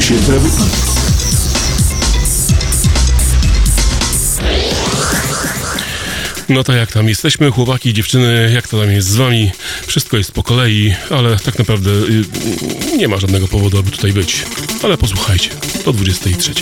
się trawy. No to jak tam jesteśmy, chłopaki, dziewczyny, jak to tam jest z wami? Wszystko jest po kolei, ale tak naprawdę y, nie ma żadnego powodu, aby tutaj być. Ale posłuchajcie, do 23.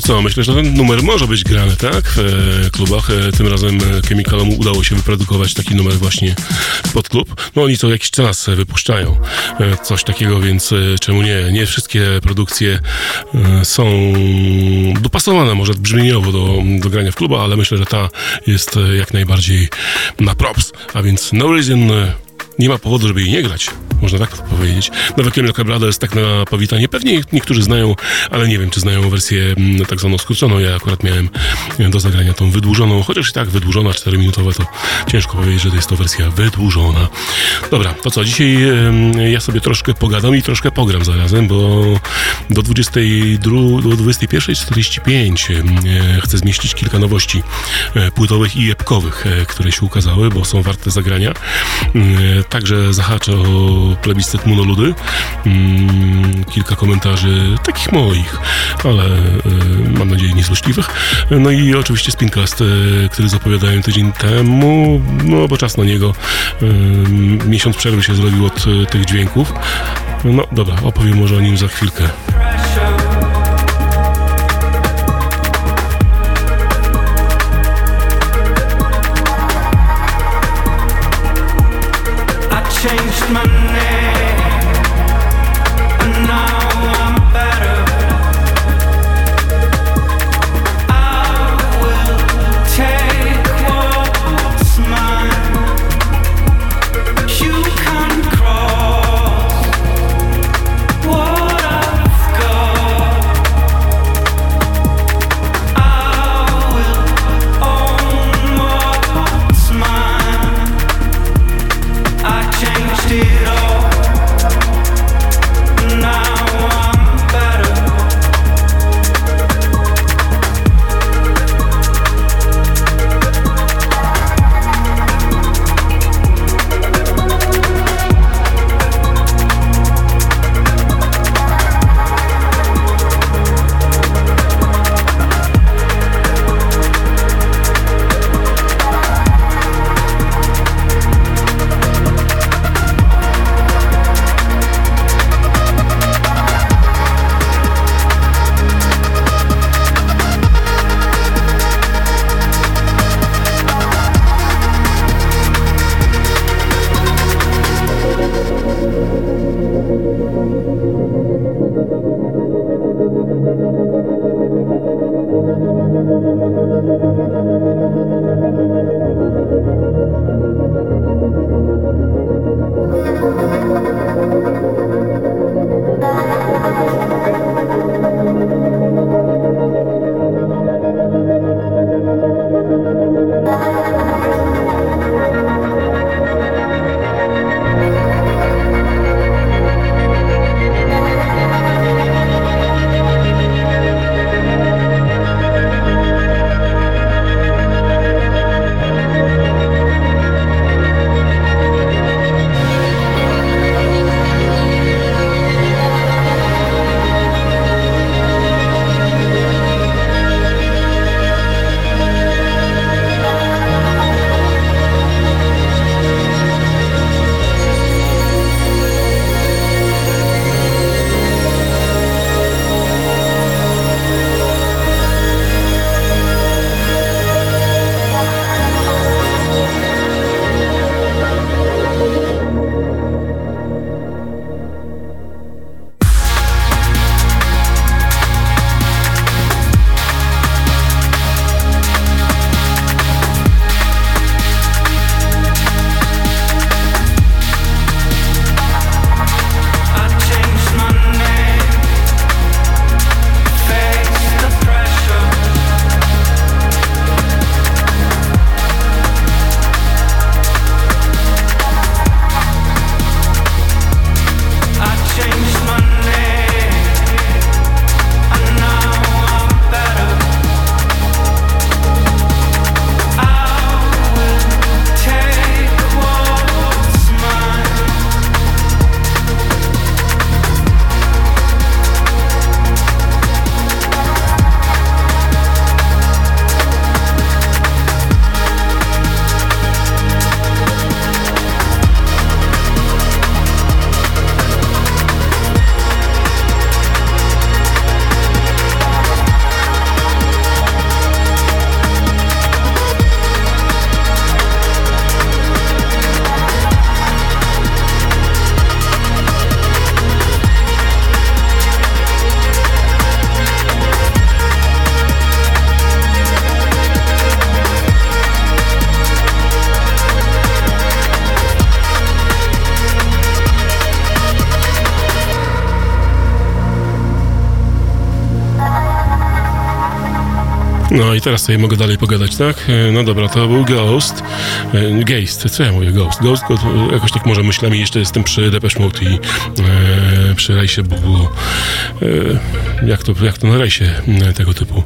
co, myślę, że ten numer może być grany, tak? W e, klubach. E, tym razem e, Chemicalom udało się wyprodukować taki numer właśnie pod klub. No oni co jakiś czas wypuszczają coś takiego, więc czemu nie? Nie wszystkie produkcje są dopasowane może brzmieniowo do, do grania w klubach, ale myślę, że ta jest jak najbardziej na props. A więc No Reason nie ma powodu, żeby jej nie grać. Można tak powiedzieć. Nowe Kiemia Cabrada jest tak na powitanie. Pewnie niektórzy znają, ale nie wiem, czy znają wersję mm, tak zwaną skróconą. Ja akurat miałem do zagrania tą wydłużoną, chociaż i tak wydłużona, 4-minutowa, to ciężko powiedzieć, że to jest to wersja wydłużona. Dobra, to co, dzisiaj ja sobie troszkę pogadam i troszkę pogram zarazem, bo do 22, do 21.45 chcę zmieścić kilka nowości e, płytowych i epkowych, e, które się ukazały, bo są warte zagrania. Także zahaczę o plebiscyt monoludy. Mm, kilka komentarzy takich moich, ale mam nadzieję niezłośliwych. No i oczywiście Spincast, który zapowiadałem tydzień temu, no bo czas na niego. Miesiąc przerwy się zrobił od tych dźwięków. No dobra, opowiem może o nim za chwilkę. No i teraz sobie mogę dalej pogadać, tak? E, No dobra, to był Ghost. E, Geist, co ja mówię? Ghost. Ghost, jakoś tak może myślami jeszcze jestem przy Depeche Mode i e, przy rejsie Bubu. E, jak, to, jak to na rejsie e, tego typu?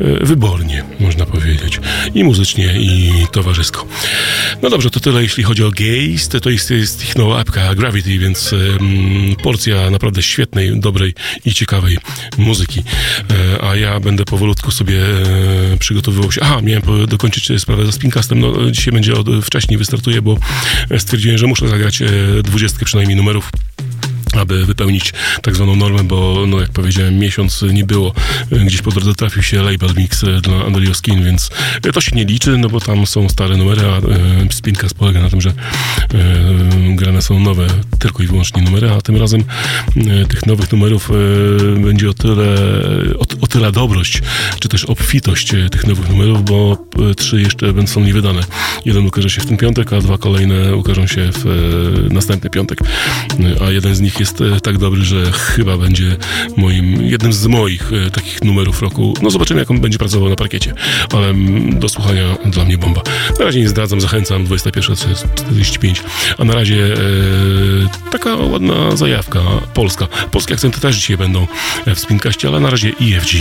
E, wybornie, można powiedzieć. I muzycznie, i towarzysko. No dobrze, to tyle jeśli chodzi o Geist. To jest, jest ich nowa apka Gravity, więc porcja naprawdę świetnej, dobrej i ciekawej muzyki. E, ja będę powolutku sobie e, przygotowywał się. Aha, miałem dokończyć sprawę ze Spincastem. No, dzisiaj będzie od, wcześniej wystartuję, bo stwierdziłem, że muszę zagrać e, dwudziestkę przynajmniej numerów aby wypełnić tak zwaną normę, bo no jak powiedziałem, miesiąc nie było. Gdzieś po drodze trafił się label mix e, dla Andrio Skin, więc e, to się nie liczy, no bo tam są stare numery, a e, Spincast polega na tym, że e, grane są nowe, tylko i wyłącznie numery, a tym razem e, tych nowych numerów e, będzie o tyle, o, o tyle dobrość, czy też obfitość tych nowych numerów, bo trzy jeszcze będą są niewydane. Jeden ukaże się w ten piątek, a dwa kolejne ukażą się w następny piątek. A jeden z nich jest e, tak dobry, że chyba będzie moim, jednym z moich e, takich numerów roku. No zobaczymy, jak on będzie pracował na parkiecie, ale mm, do słuchania dla mnie bomba. Na razie nie zdradzam, zachęcam, 21.45, a na razie e, taka ładna zajawka polska. Polskie akcenty też dzisiaj będą e, w Spinkaście, ale na razie IFG.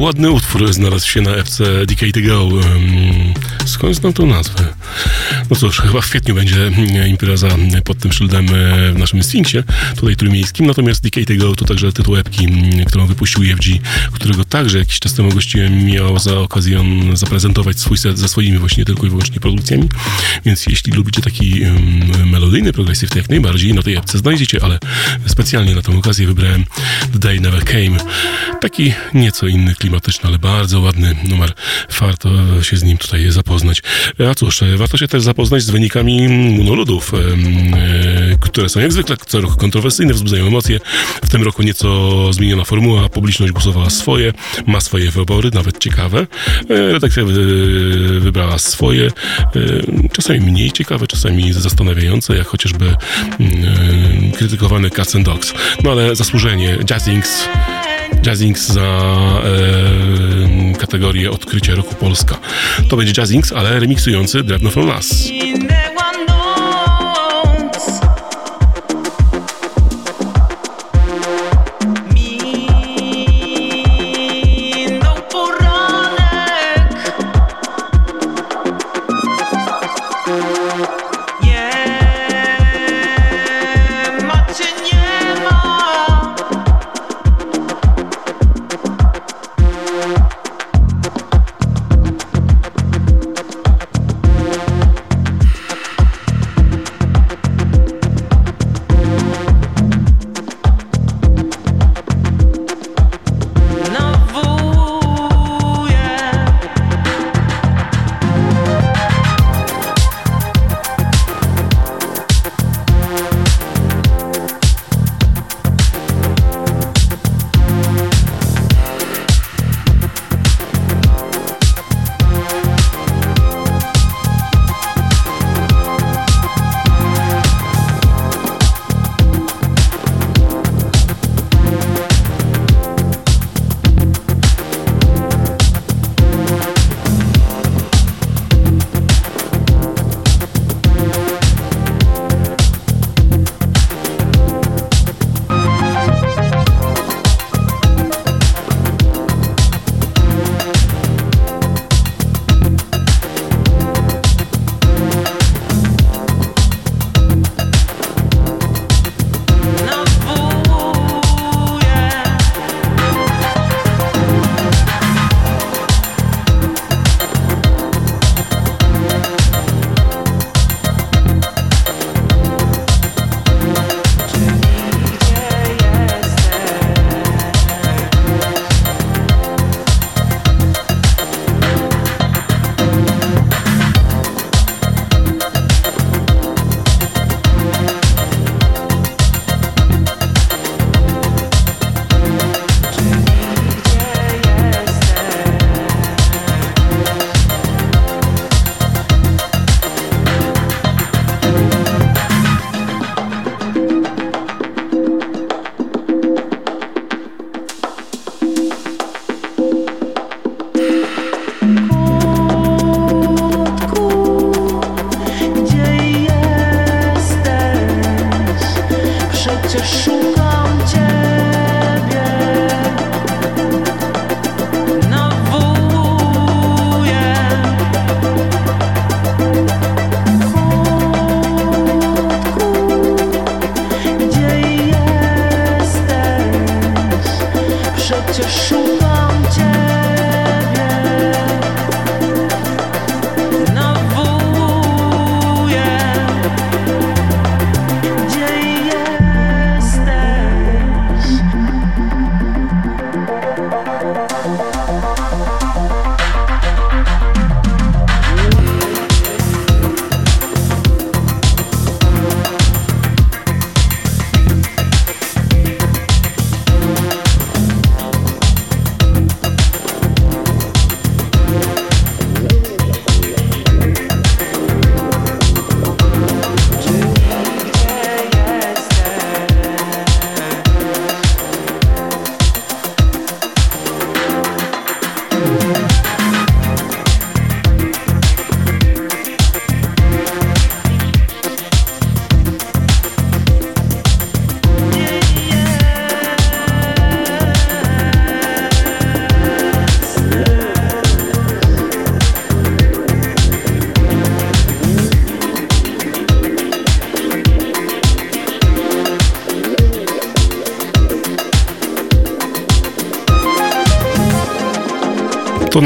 Ładny utwór znalazł się na FC Decade Go. Skąd znam tą nazwę? No cóż, chyba w kwietniu będzie mm, impreza pod tym szyldem e, w naszym Sfinksie, tutaj trójmiejskim. Natomiast Decade to Go to także tytuł epki, mm, którą wypuścił EFG, którego także jakiś czas temu gościłem, miał za okazję zaprezentować swój set ze swoimi właśnie tylko i wyłącznie produkcjami. Więc jeśli lubicie taki melodyjny progresyw, to jak najbardziej na tej epce znajdziecie, ale specjalnie na tę okazję wybrałem The Day Never Came. Taki nieco inny, klimatyczny, ale bardzo ładny numer. Warto się z nim tutaj zapoznać. A cóż, warto się też zapoznać z wynikami monoludów, e, które są jak zwykle co roku kontrowersyjne, wzbudzają emocje. W tym roku nieco zmieniona formuła, publiczność głosowała swoje, ma swoje wybory, nawet ciekawe. E, redakcja wybrała swoje, e, czasami mniej ciekawe, czasami zastanawiające, jak chociażby krytykowany Cats and Dogs. No ale zasłużenie Jazzings Jazzings za e, kategorię odkrycie roku Polska. To będzie Jazzings, ale remiksujący Drewno from Las.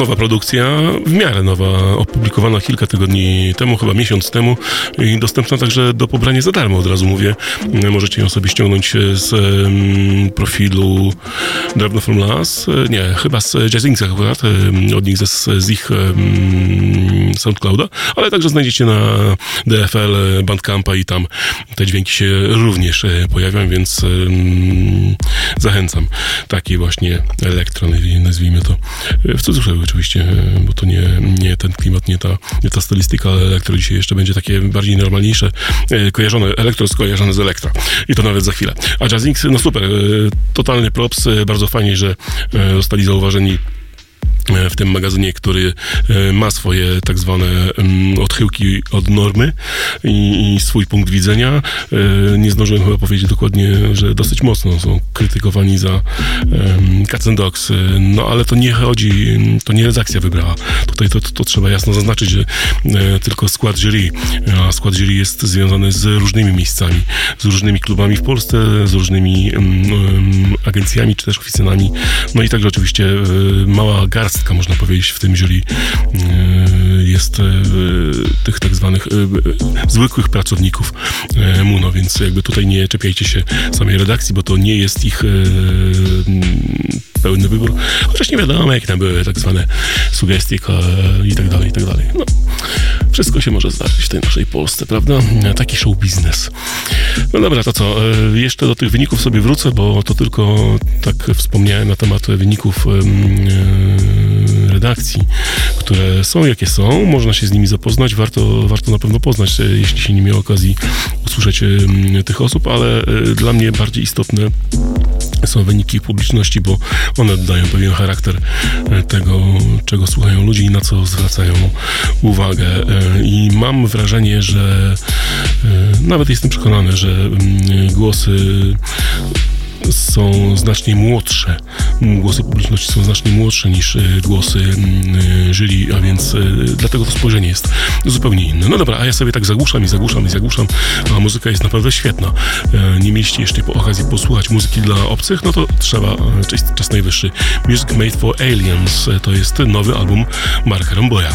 Nowa produkcja, w miarę nowa, opublikowana kilka tygodni temu, chyba miesiąc temu i dostępna także do pobrania za darmo, od razu mówię. Możecie ją sobie ściągnąć z um, profilu Drewno from Las, nie, chyba z Jazzingsa akurat, od nich z, z ich um, SoundClouda, ale także znajdziecie na DFL Bandcampa i tam te dźwięki się również e, pojawią, więc um, zachęcam. Taki właśnie elektron, nazwijmy to w cudzysłowie oczywiście, bo to nie, nie ten klimat, nie ta, nie ta stylistyka, ale elektro dzisiaj jeszcze będzie takie bardziej normalniejsze, e, kojarzone, elektro skojarzone z elektro. I to nawet za chwilę. A Jazzings, no super, e, totalny props, bardzo fajnie, że zostali zauważeni E, w tym magazynie, który e, ma swoje tak zwane mm, odchyłki od normy i, swój punkt widzenia. E, nie zdążyłem chyba powiedzieć dokładnie, że dosyć mocno są krytykowani za Cats and Dogs, no ale to nie chodzi, to nie redakcja wybrała. Tutaj to, to, trzeba jasno zaznaczyć, że tylko skład jury, a skład jury jest związany z różnymi miejscami, z różnymi klubami w Polsce, z różnymi agencjami czy też oficynami, no i także oczywiście mała garstka garstka, można powiedzieć, w tym jury e, jest e, tych tak zwanych e, zwykłych pracowników MUNO, więc jakby tutaj nie czepiajcie się samej redakcji, bo to nie jest ich pełny wybór, chociaż nie wiadomo, jak tam były tak zwane sugestie i tak dalej, i tak dalej. No, wszystko się może zdarzyć w tej naszej Polsce, prawda? Taki show biznes. No dobra, to co? Jeszcze do tych wyników sobie wrócę, bo to tylko tak wspomniałem na temat wyników redakcji, które są jakie są, można się z nimi zapoznać, warto, warto na pewno poznać, e, jeśli się nie miał okazji usłyszeć tych osób, ale e, dla mnie bardziej istotne są wyniki publiczności, bo one dają pewien charakter e, tego, czego słuchają ludzie i na co zwracają uwagę. I mam wrażenie, że nawet jestem przekonany, że głosy są znacznie młodsze. Głosy publiczności są znacznie młodsze niż e, głosy e, jury, a więc e, dlatego to spojrzenie jest zupełnie inne. No dobra, a ja sobie tak zagłuszam i zagłuszam i zagłuszam, a muzyka jest naprawdę świetna. Nie mieliście jeszcze okazji posłuchać muzyki dla obcych, no to trzeba, czas najwyższy. Music Made for Aliens to jest nowy album Marka Ramboya.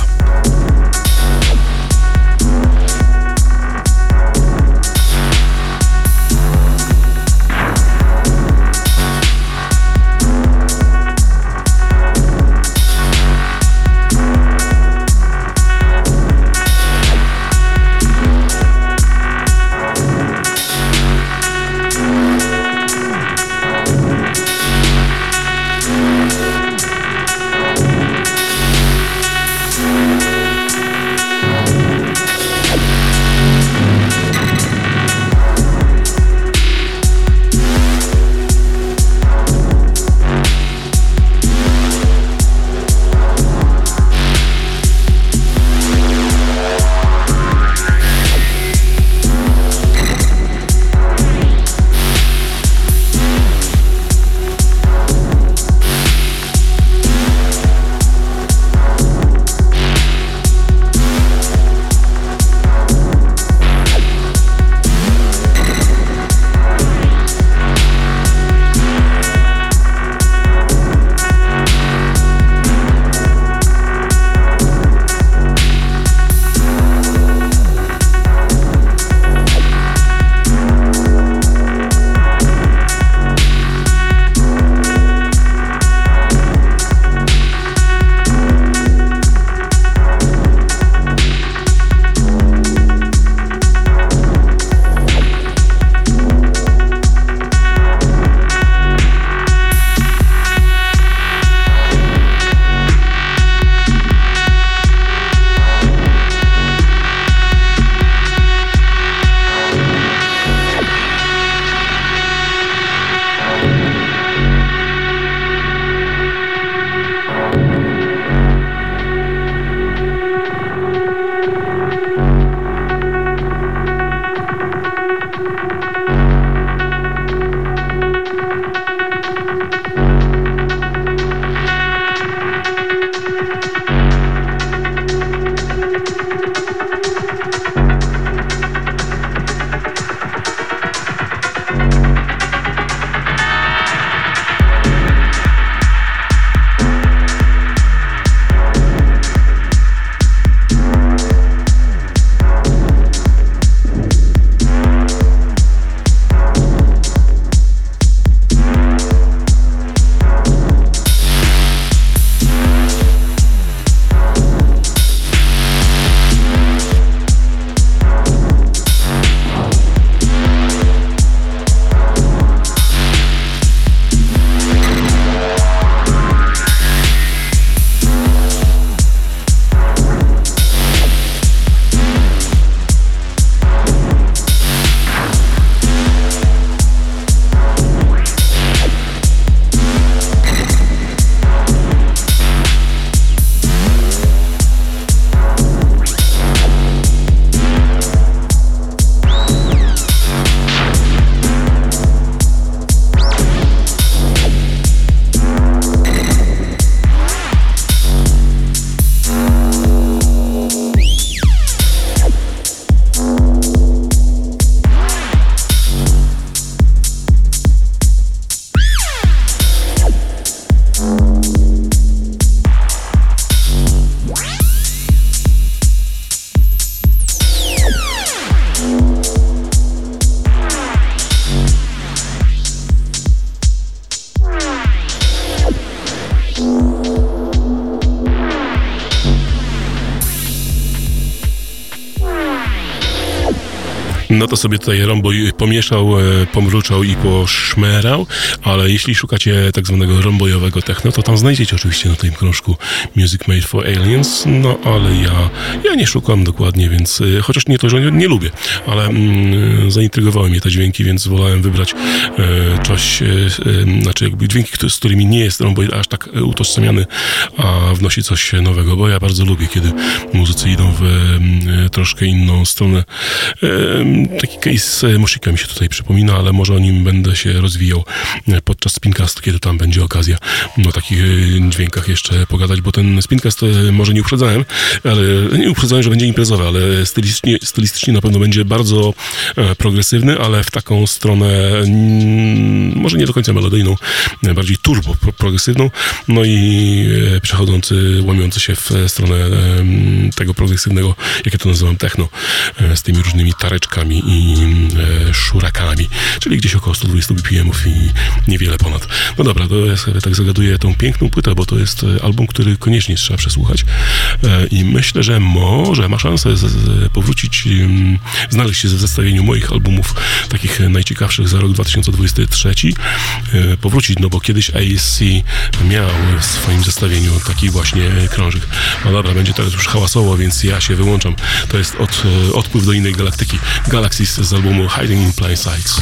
To sobie tutaj Romboj pomieszał, e, pomruczał i poszmerał, ale jeśli szukacie tak zwanego rombojowego techno, to tam znajdziecie oczywiście na tym krążku Music Made for Aliens, no ale ja, ja nie szukam dokładnie, więc e, chociaż nie to, że nie, nie lubię, ale mm, zaintrygowały mnie te dźwięki, więc wolałem wybrać e, coś, e, e, znaczy jakby dźwięki, z którymi nie jest Romboj aż tak utożsamiany, a wnosi coś nowego, bo ja bardzo lubię, kiedy muzycy idą w e, troszkę inną stronę. E, taki case Moshika mi się tutaj przypomina, ale może o nim będę się rozwijał podczas spincastu, kiedy tam będzie okazja o takich dźwiękach jeszcze pogadać, bo ten spincast może nie uprzedzałem, ale nie uprzedzałem, że będzie imprezowy, ale stylistycznie, stylistycznie na pewno będzie bardzo e, progresywny, ale w taką stronę może nie do końca melodyjną, bardziej turbo progresywną, no i przechodzący, łamiący się w stronę tego progresywnego, jak ja to nazywam, techno, e, z tymi różnymi tareczkami i e, szurakami, czyli gdzieś około 120 BPM-ów i niewiele ponad. No dobra, to ja sobie tak zagaduję tą piękną płytę, bo to jest e, album, który koniecznie trzeba przesłuchać i myślę, że może ma szansę powrócić, znaleźć się w zestawieniu moich albumów takich najciekawszych za rok 2023, powrócić, no bo kiedyś ASC miał w swoim zestawieniu taki właśnie krążyk. No dobra, będzie teraz już hałasowo, więc ja się wyłączam. To jest od, e, odpływ do innej galaktyki. Galaxies z albumu Hiding in Plain Sights.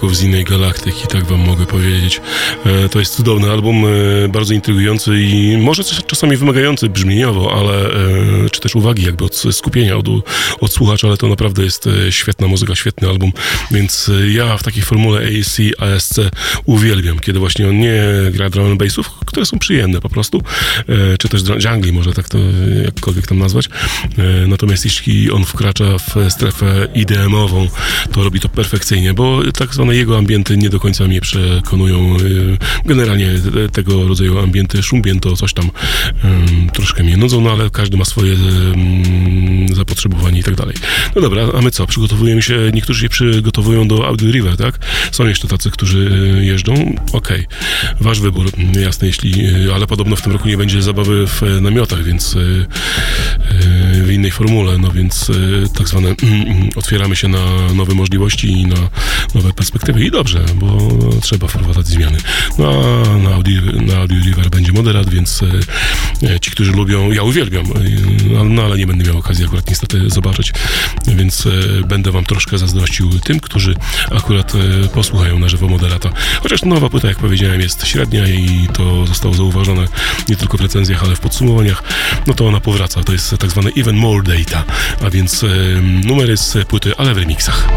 Dźwięków z innej galaktyki, tak wam mogę powiedzieć. E, to jest cudowny album, e, bardzo intrygujący i może czasami wymagający brzmieniowo, ale e, czy też uwagi jakby od skupienia od, od słuchacza, ale to naprawdę jest świetna muzyka, świetny album, więc ja w takiej formule ASC, ASC uwielbiam, kiedy właśnie on nie gra drum and bassów, które są przyjemne po prostu, czy też jungli, może tak to jakkolwiek tam nazwać. Natomiast jeśli on wkracza w strefę IDM-ową, to robi to perfekcyjnie, bo tak zwane jego ambienty nie do końca mnie przekonują. Generalnie tego rodzaju ambienty, szumbięto, coś tam troszkę mnie nudzą, no ale każdy ma swoje zapotrzebowanie i tak dalej. No dobra, a my co? Przygotowujemy się, niektórzy się przygotowują do Audio River, tak? Są jeszcze tacy, którzy y, jeżdżą. Okej, okay. wasz wybór, jasne, jeśli, y, ale podobno w tym roku nie będzie zabawy w namiotach, więc w innej formule, no więc tak zwane otwieramy się na nowe możliwości i na nowe perspektywy i dobrze, bo trzeba wprowadzać zmiany. No a na Audi, na Audi River będzie moderat, więc e, ci, którzy lubią, ja uwielbiam, e, no ale nie będę miał okazji akurat niestety zobaczyć, więc e, będę wam troszkę zazdrościł tym, którzy akurat posłuchają na żywo moderata. Chociaż nowa płyta, jak powiedziałem, jest średnia i to zostało zauważone nie tylko w recenzjach, ale w podsumowaniach, no to ona powraca. To jest tak zwane even more data, a więc numery z płyty, ale w remixach.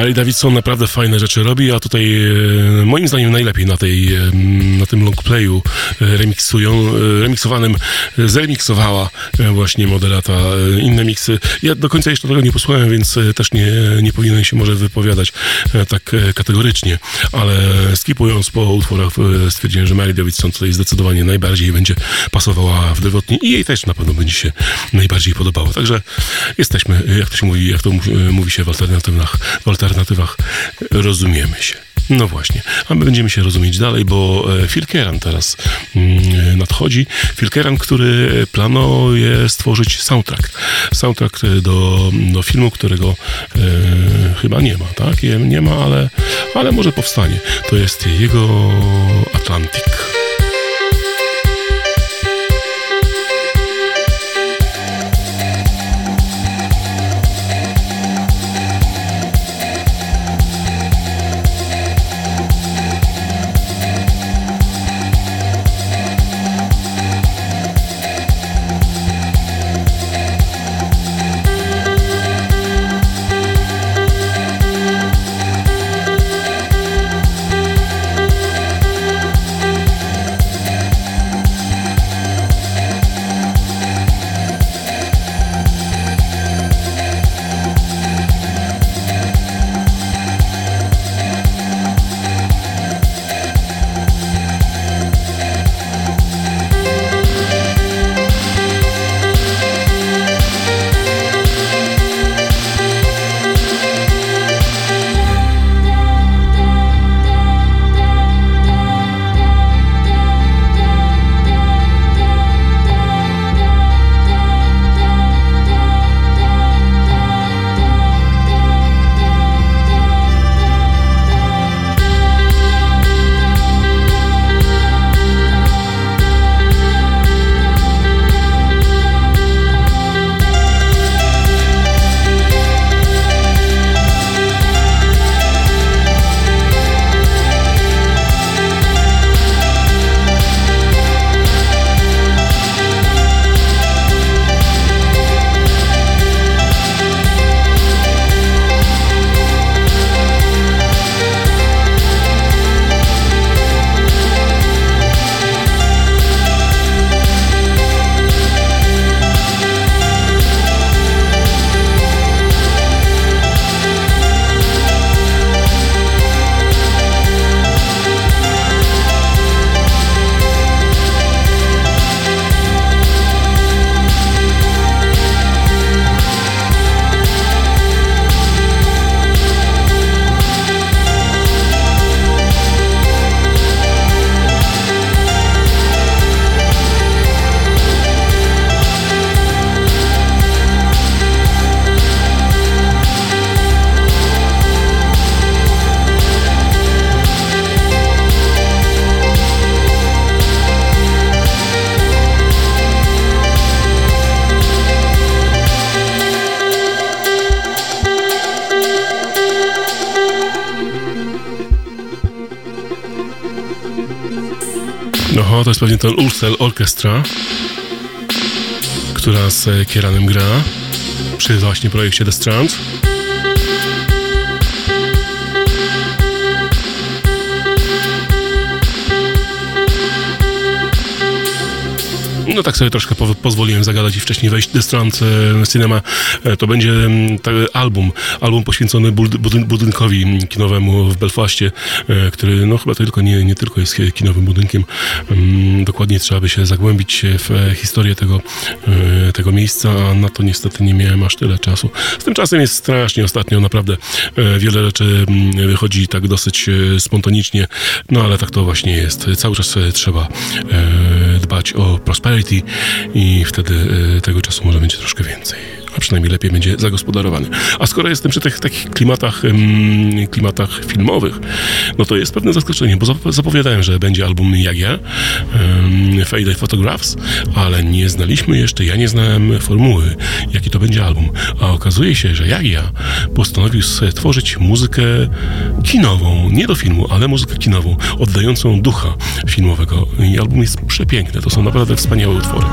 Mary Davidson naprawdę fajne rzeczy robi, a tutaj e, moim zdaniem najlepiej na, tej, e, na tym longplayu e, remiksują, remiksowanym zremiksowała właśnie modelata inne miksy. Ja do końca jeszcze tego nie posłuchałem, więc też nie, nie powinienem się może wypowiadać tak kategorycznie, ale skipując po utworach stwierdziłem, że Mary Davidson tutaj zdecydowanie najbardziej będzie pasowała w drewotnie i jej też na pewno będzie się najbardziej podobało. Także jesteśmy, jak to się mówi, jak to mówi się w alternatywach, w alternatywach rozumiemy się. No właśnie, a my będziemy się rozumieć dalej, bo e, Phil Keran teraz mm, nadchodzi. Phil Keran, który planuje stworzyć soundtrack. Soundtrack do, do filmu, którego e, chyba nie ma, tak? Nie ma, ale, ale może powstanie. To jest jego Atlantic. Pewnie ten Ursel Orchestra, która z Kieranem gra przy właśnie projekcie The Strands. No tak sobie troszkę po, pozwoliłem zagadać i wcześniej wejść do stron Cinema. E, to będzie mm, album, album poświęcony budynkowi kinowemu w Belfaście, e, który no chyba tylko nie, nie tylko jest kinowym budynkiem. Mm, dokładnie trzeba by się zagłębić w historię tego, e, tego miejsca, a na to niestety nie miałem aż tyle czasu. Z tym czasem jest strasznie ostatnio, naprawdę wiele rzeczy mm, wychodzi tak dosyć spontanicznie, no ale tak to właśnie jest. Cały czas trzeba dbać o prosperity i wtedy y, tego czasu może będzie troszkę więcej przynajmniej lepiej będzie zagospodarowany. A skoro jestem przy tych takich klimatach, klimatach filmowych, no to jest pewne zaskoczenie, bo zapowiadałem, że będzie album Jak ja, Fade Photographs, ale nie znaliśmy jeszcze, ja nie znałem formuły, jaki to będzie album. A okazuje się, że Jak ja postanowił stworzyć muzykę kinową, nie do filmu, ale muzykę kinową, oddającą ducha filmowego. I album jest przepiękny, to są naprawdę wspaniałe utwory.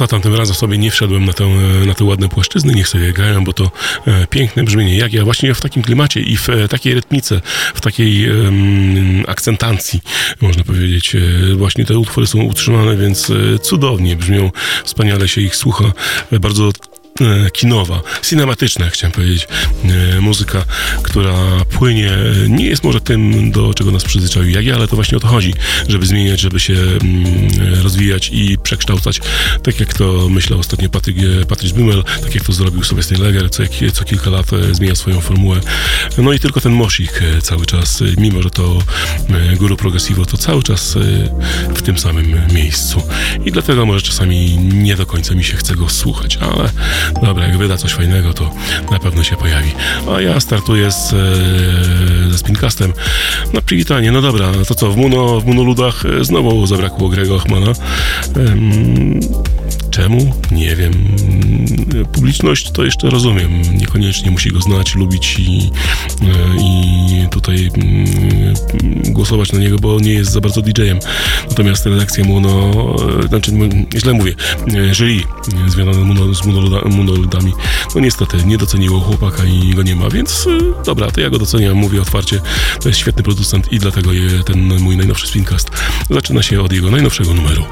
Co tam, tym razem sobie nie wszedłem na tę, na te ładne płaszczyzny, niech sobie grają, bo to e, piękne brzmienie. Jak ja właśnie w takim klimacie i w e, takiej rytmice, w takiej e, akcentancji, można powiedzieć, e, właśnie te utwory są utrzymane, więc e, cudownie brzmią, wspaniale się ich słucha, e, bardzo kinowa, cinematyczna, chciałem powiedzieć, e, muzyka, która płynie, nie jest może tym, do czego nas przyzwyczaił Jagie, ale to właśnie o to chodzi, żeby zmieniać, żeby się mm, rozwijać i przekształcać, tak jak to myślał ostatnio Patryk, e, Patryk Bumel, tak jak to zrobił sobie Leger, co, co kilka lat zmienia swoją formułę. No i tylko ten Mosik cały czas, mimo że to guru progressivo, to cały czas w tym samym miejscu. I dlatego może czasami nie do końca mi się chce go słuchać, ale Dobra, jak wyda coś fajnego, to na pewno się pojawi. A ja startuję z, e, ze Spincastem na przywitanie. No dobra, to co, w, Muno, w Munoludach e, znowu zabrakło Grego Ochmana. Czemu? Nie wiem. Publiczność to jeszcze rozumiem. Niekoniecznie musi go znać, lubić i, e, i tutaj mm, głosować na niego, bo nie jest za bardzo DJ-em. Natomiast redakcja Muno, znaczy źle mówię, jury związane z Munoludami, no niestety nie doceniło chłopaka i go nie ma, więc e, dobra, to ja go doceniam, mówię otwarcie. To jest świetny producent i dlatego ten mój najnowszy spincast zaczyna się od jego najnowszego numeru.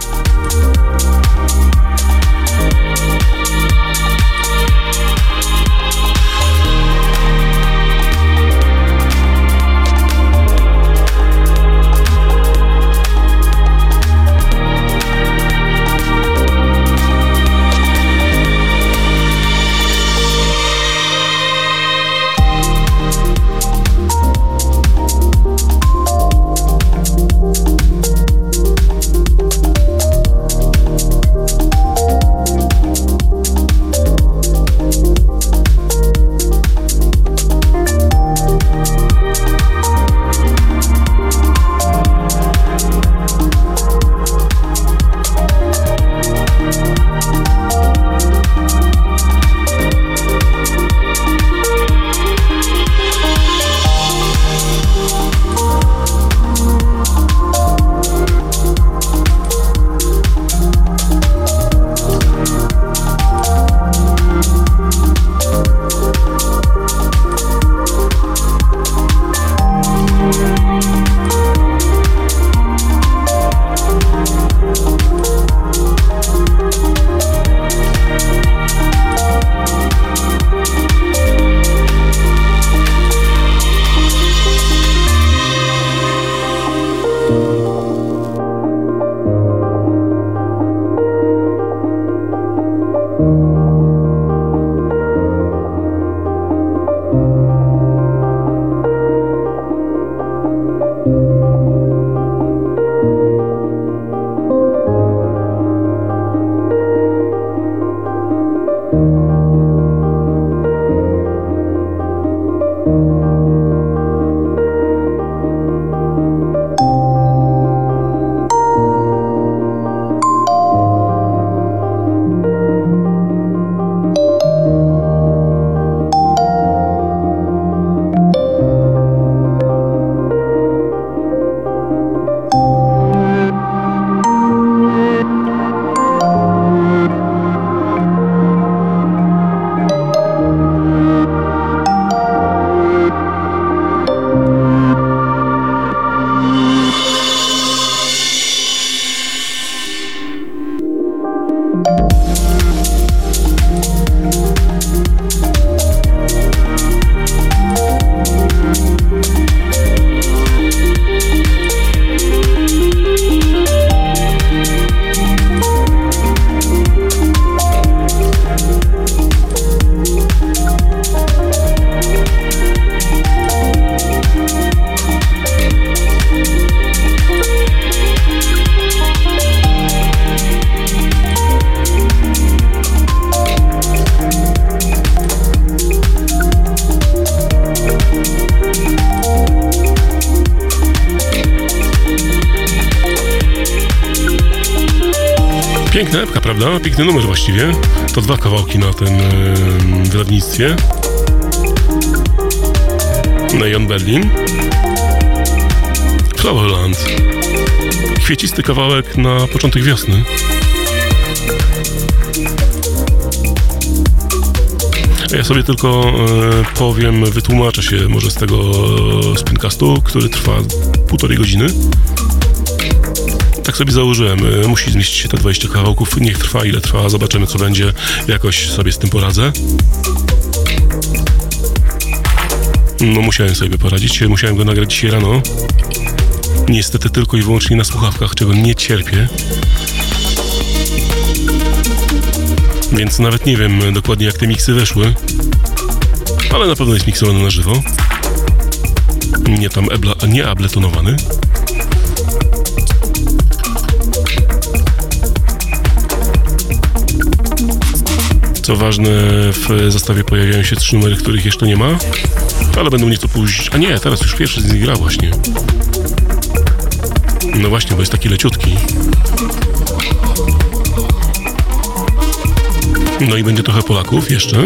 dwa kawałki na tym wydawnictwie. Neon Berlin. Flowerland. Kwiecisty kawałek na początek wiosny. Ja sobie tylko e, powiem, wytłumaczę się może z tego e, spincastu, który trwa półtorej godziny. Sobie założyłem. E, musi zmieścić się te 20 kawałków. Niech trwa ile trwa. Zobaczymy co będzie. Jakoś sobie z tym poradzę. No musiałem sobie poradzić. Musiałem go nagrać dzisiaj rano. Niestety tylko i wyłącznie na słuchawkach, czego nie cierpię. Więc nawet nie wiem dokładnie jak te miksy weszły. Ale na pewno jest miksowany na żywo. Nie tam ebla, nie abletonowany. Co ważne, w zestawie pojawiają się trzy numery, których jeszcze nie ma, ale będą nieco później. A nie, teraz już pierwszy z nich gra właśnie. No właśnie, bo jest taki leciutki. No i będzie trochę Polaków jeszcze.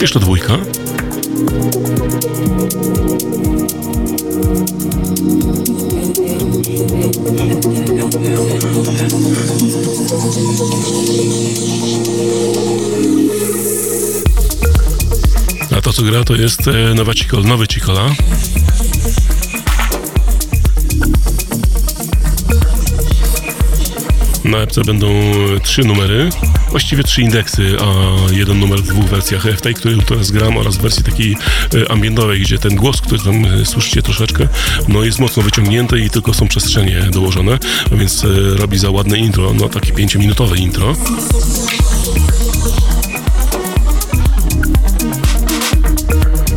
Jeszcze dwójka. Co gra to jest e, nowa Cicol, nowy Cicola. Na epce będą trzy numery, właściwie trzy indeksy, a jeden numer w dwóch wersjach. W tej, której teraz gram oraz w wersji takiej e, ambientowej, gdzie ten głos, który tam e, słyszycie troszeczkę, no jest mocno wyciągnięty i tylko są przestrzenie dołożone, więc e, robi za ładne intro, no takie pięciominutowe intro.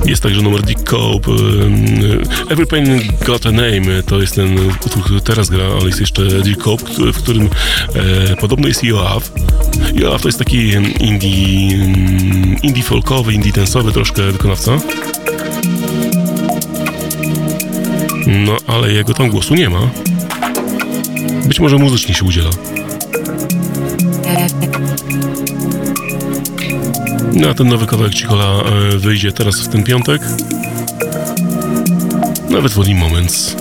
Jest także numer Dick Cope. Every Pain Got a Name to jest ten utwór, który teraz gra, ale jest jeszcze Dick Cope, w którym e, podobno jest Joav. Joav to jest taki indie, indie folkowy, indie tensowy troszkę wykonawca. No, ale jego tam głosu nie ma. Być może muzycznie się udziela. No a ten nowy kawałek Cichola e, wyjdzie teraz w ten piątek. Nawet w Moments.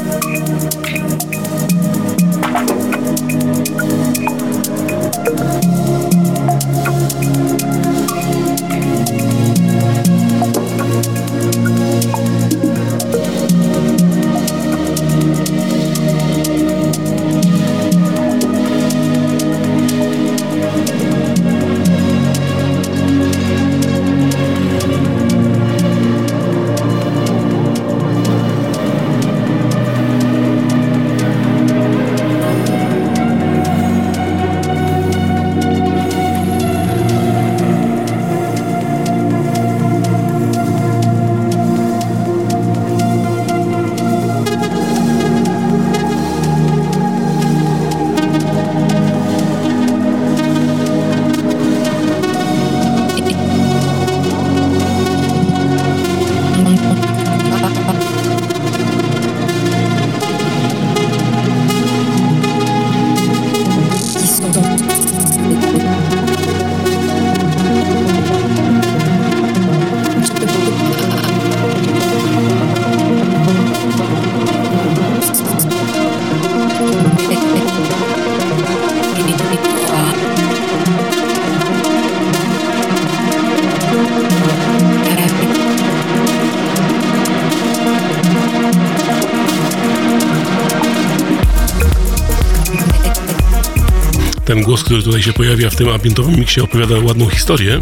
Tutaj się pojawia w tym ambientowym miksie opowiada ładną historię,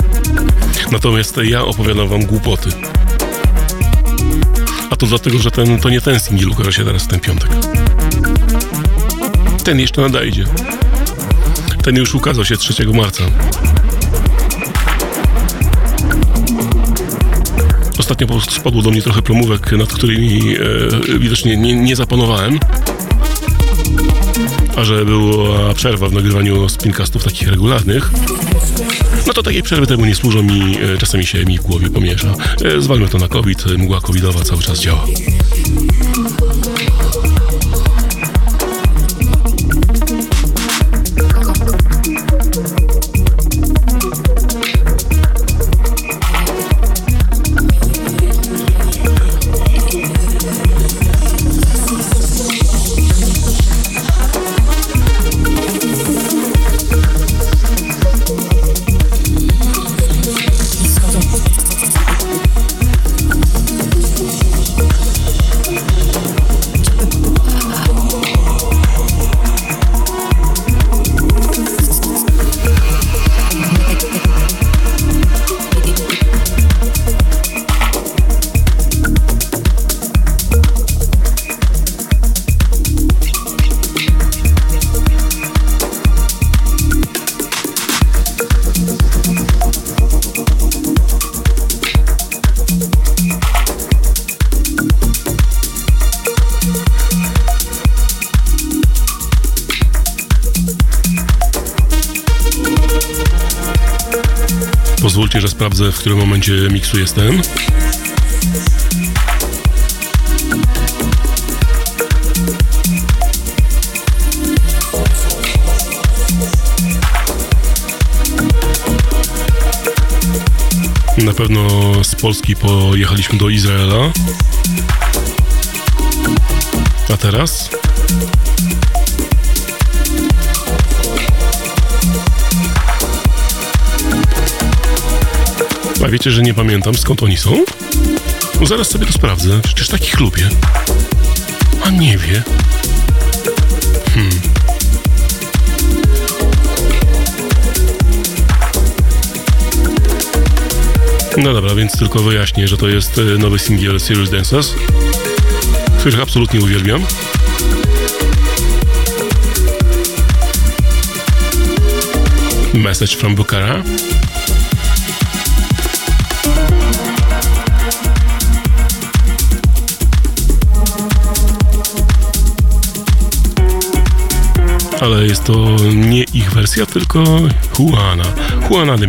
natomiast ja opowiadam wam głupoty. A to dlatego, że ten, to nie ten singiel ukaże się teraz w ten piątek. Ten jeszcze nadejdzie. Ten już ukazał się 3 marca. Ostatnio spadło do mnie trochę promówek, nad którymi e, widocznie nie, nie zapanowałem a że była przerwa w nagrywaniu spincastów takich regularnych, no to takiej przerwy temu nie służą mi, e, czasami się mi w głowie pomiesza. E, zwalmy to na COVID, mgła covidowa cały czas działa. Sprawdzę, w którym momencie miksu jestem. Na pewno z Polski pojechaliśmy do Izraela. A teraz? A wiecie, że nie pamiętam skąd oni są? No zaraz sobie to sprawdzę, przecież takich lubię. A nie wie. Hmm. No dobra, więc tylko wyjaśnię, że to jest e, nowy singiel Serious Dancers, których absolutnie uwielbiam. Message from Bukhara. Ale jest to nie ich wersja, tylko Juana. Juana The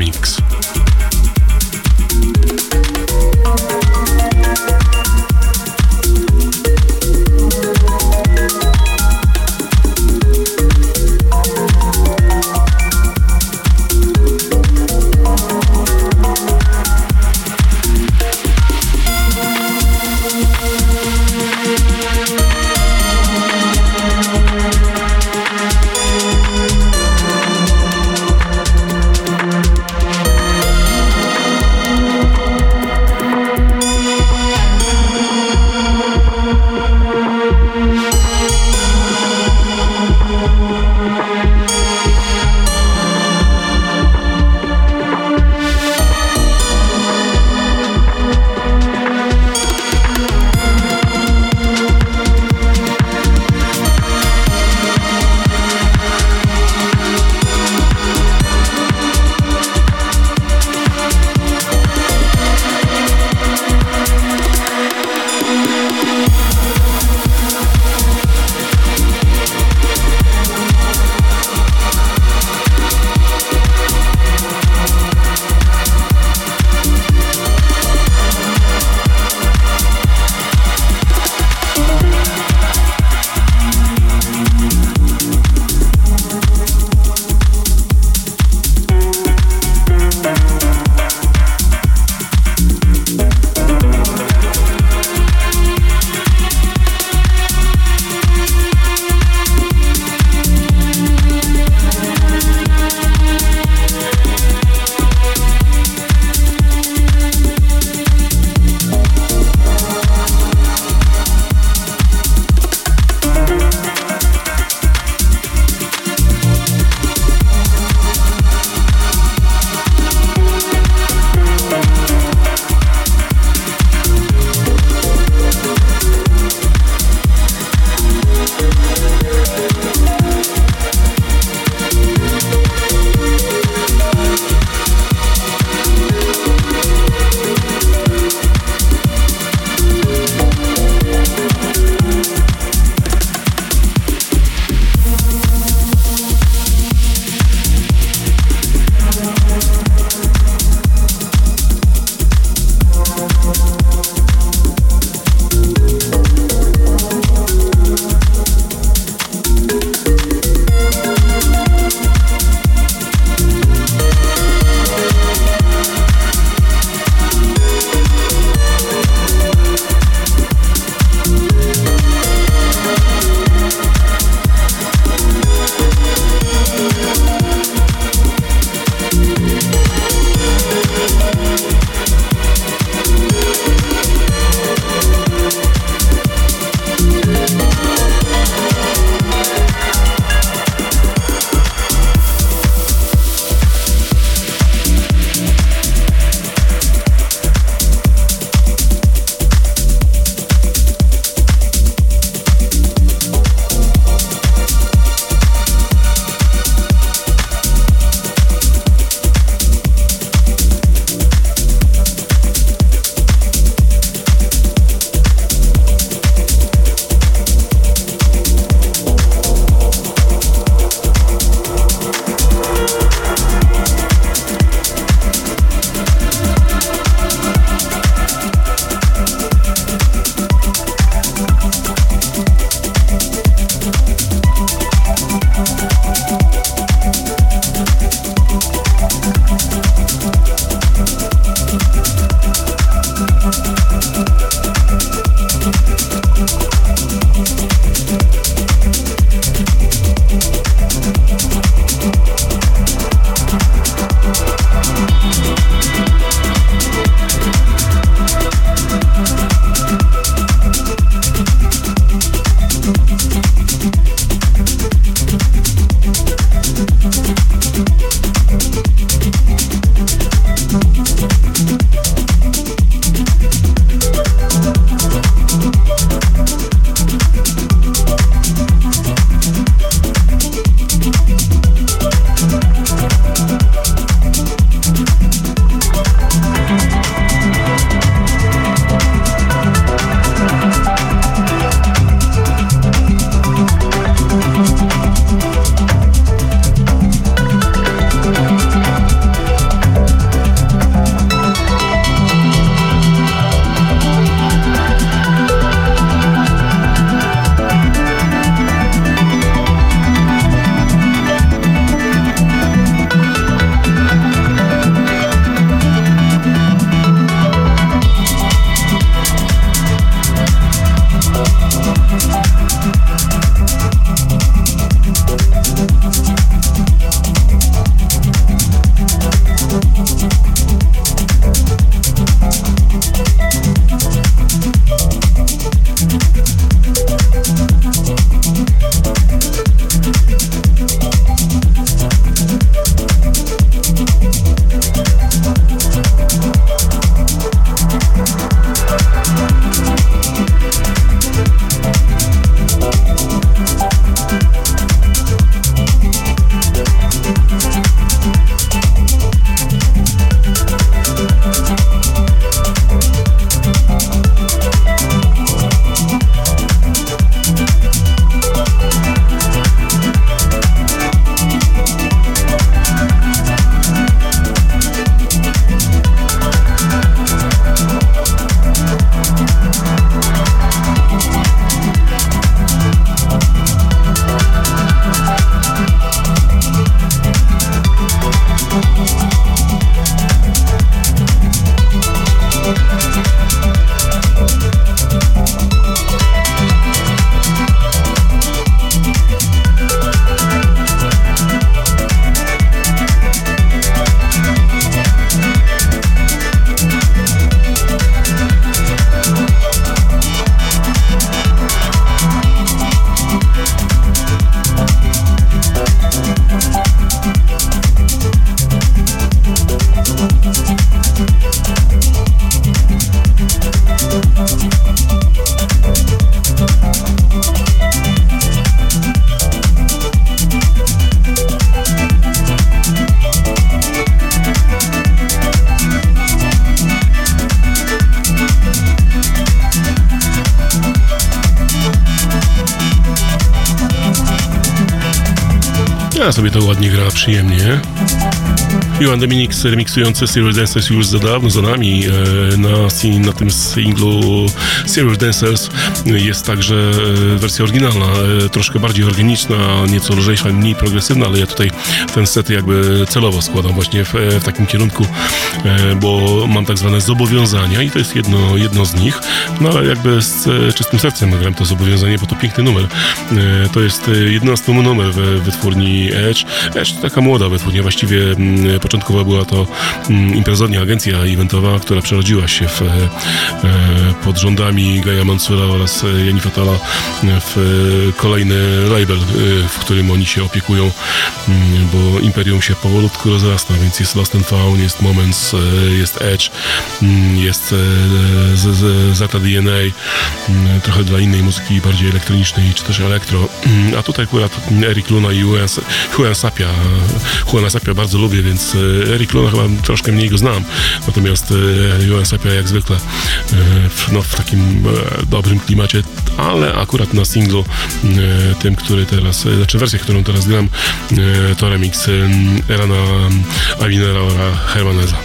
Ja sobie to ładnie gra, przyjemnie. Johan Dominik remiksujący Serial Dancers już za dawno za nami. E, na, na tym singlu Serial Dancers jest także e, wersja oryginalna, e, troszkę bardziej organiczna, nieco lżejsza, mniej progresywna, ale ja tutaj ten set jakby celowo składam właśnie w, w takim kierunku, bo mam tak zwane zobowiązania i to jest jedno, jedno z nich, no ale jakby z czystym sercem gram to zobowiązanie, bo to piękny numer. To jest 11 numer w wytwórni Edge. Edge to taka młoda wytwórnia, właściwie mm, Początkowo była to mm, imprezownia, agencja eventowa, która przerodziła się w, e, e, pod rządami Gaja Mansura oraz e, Jani Fatala w kolejny label, w którym oni się opiekują, mm, bo imperium się powolutku rozrasta, więc jest Lost and Found, jest Moments, jest Edge, mm, jest Zeta DNA, trochę dla innej muzyki, bardziej elektronicznej, czy też elektro, a tutaj akurat Eric Luna i Juan Sapia. Juana Sapia bardzo lubię, więc Eric Luna chyba troszkę mniej go znam, natomiast Johan Sapia jak zwykle e, w, no, w takim e, dobrym klimacie, ale akurat na singlu e, tym, który teraz, znaczy wersję, którą teraz gram, to remix Erana Avinera Hermaneza.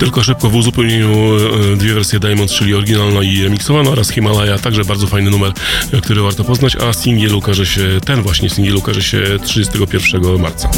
Tylko szybko w uzupełnieniu e, dwie wersje Diamond, czyli oryginalna i remiksowana oraz Himalaya, także bardzo fajny numer, e, który warto poznać, a singiel ukaże się, ten właśnie singiel ukaże się 31 marca.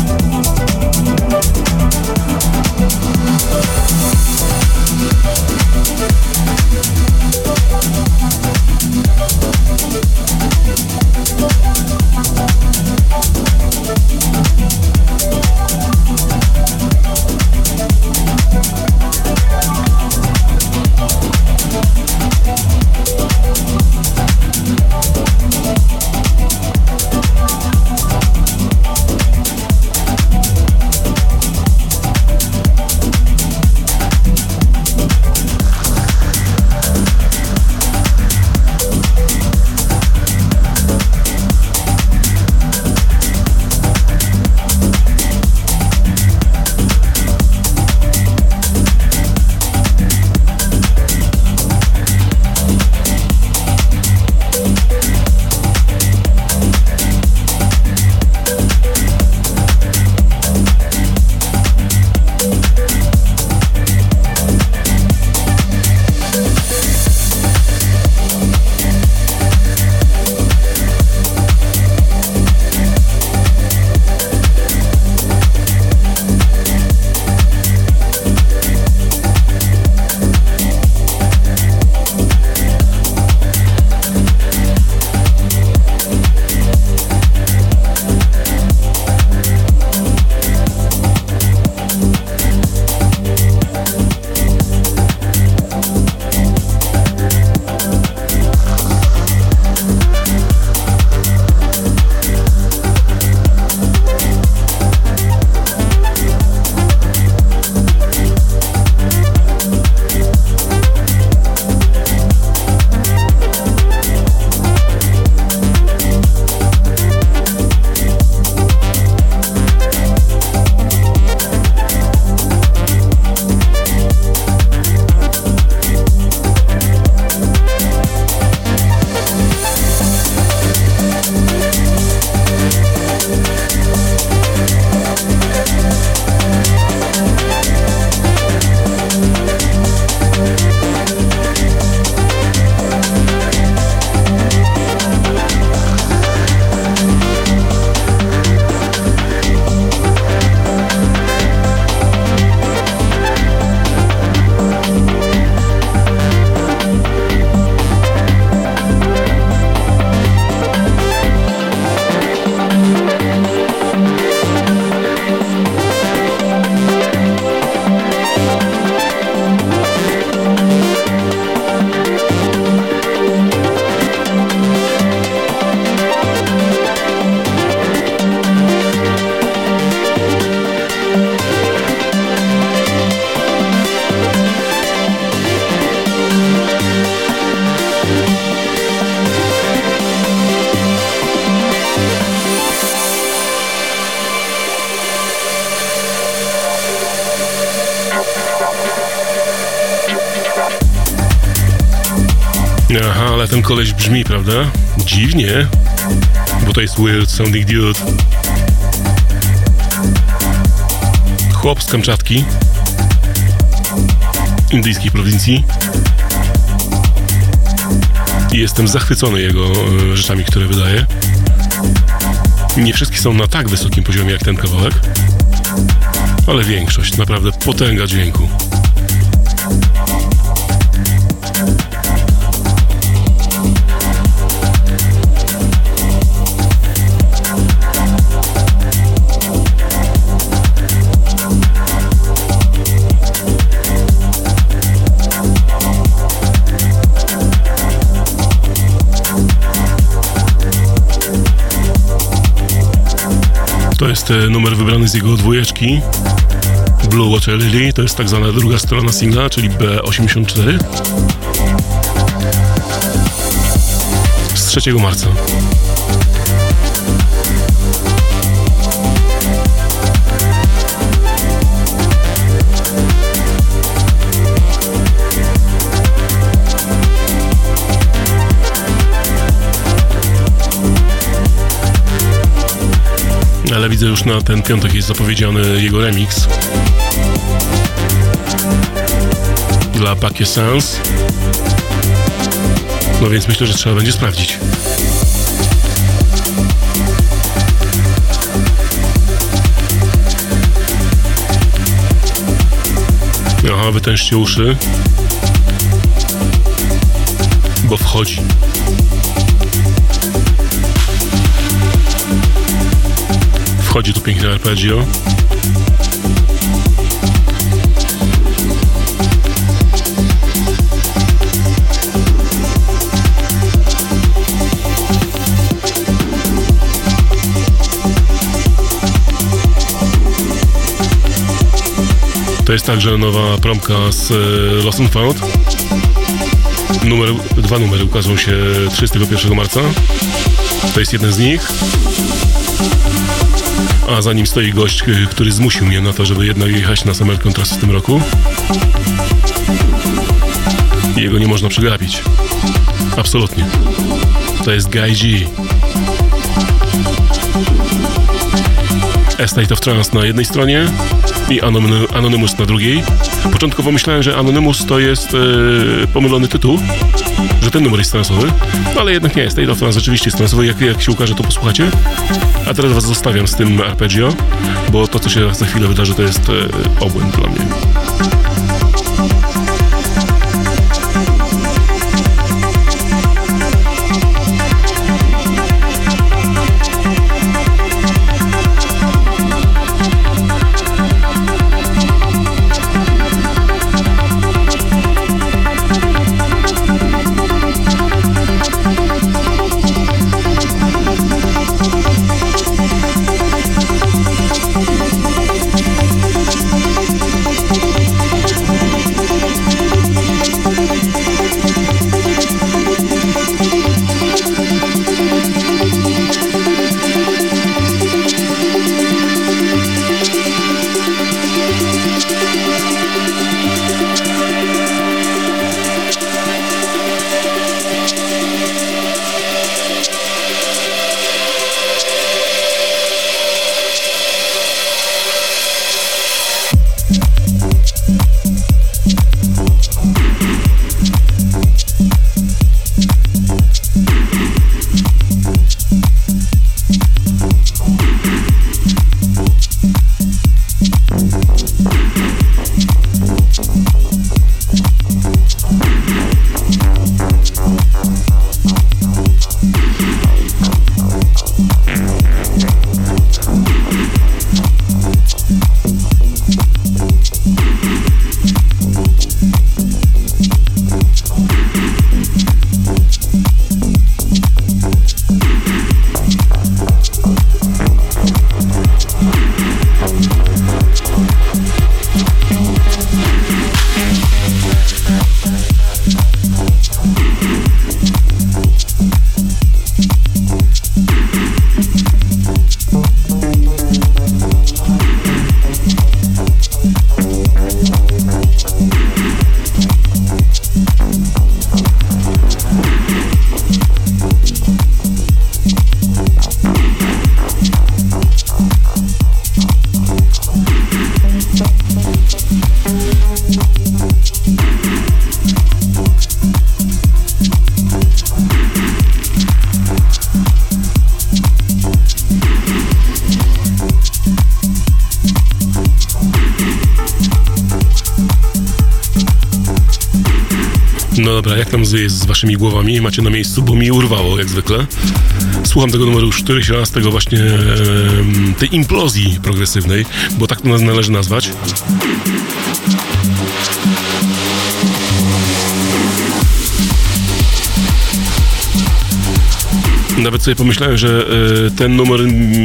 Koleś brzmi, prawda? Dziwnie. Bo to jest Weird Sounding Dude. Chłop z Kamczatki. Indyjskiej prowincji. I jestem zachwycony jego e, rzeczami, które wydaje. Nie wszystkie są na tak wysokim poziomie jak ten kawałek, ale większość, naprawdę potęga dźwięku. To jest e, numer wybrany z jego dwójeczki. Blue Water Lily, to jest tak zwana druga strona singla, czyli B84. Z 3 marca. Ale widzę już na ten piątek jest zapowiedziany jego remix dla Pakie Sans. No więc myślę, że trzeba będzie sprawdzić. Aha, wytężcie uszy, bo wchodzi. Wchodzi tu piękne arpeggio. To jest także nowa promka z e, Lost and Found. Numer, dwa numery ukażą się 31 marca. To jest jeden z nich a za nim stoi gość, który zmusił mnie na to, żeby jednak jechać na Summer Contrast w tym roku. Jego nie można przegapić. Absolutnie. To jest Guy G. Estate of Trance na jednej stronie i Anonymous na drugiej. Początkowo myślałem, że Anonymous to jest e, pomylony tytuł, że ten numer jest transowy, no ale jednak nie, State of Trance rzeczywiście jest transowy, jak, jak się ukaże to posłuchacie. A teraz was zostawiam z tym arpeggio, bo to co się za chwilę wydarzy to jest e, obłęd dla mnie. Waszymi głowami? Macie na miejscu, bo mi urwało, jak zwykle. Słucham tego numeru już któryś raz, tego właśnie tej implozji progresywnej, bo tak to nas należy nazwać. Nawet sobie pomyślałem, że e, ten numer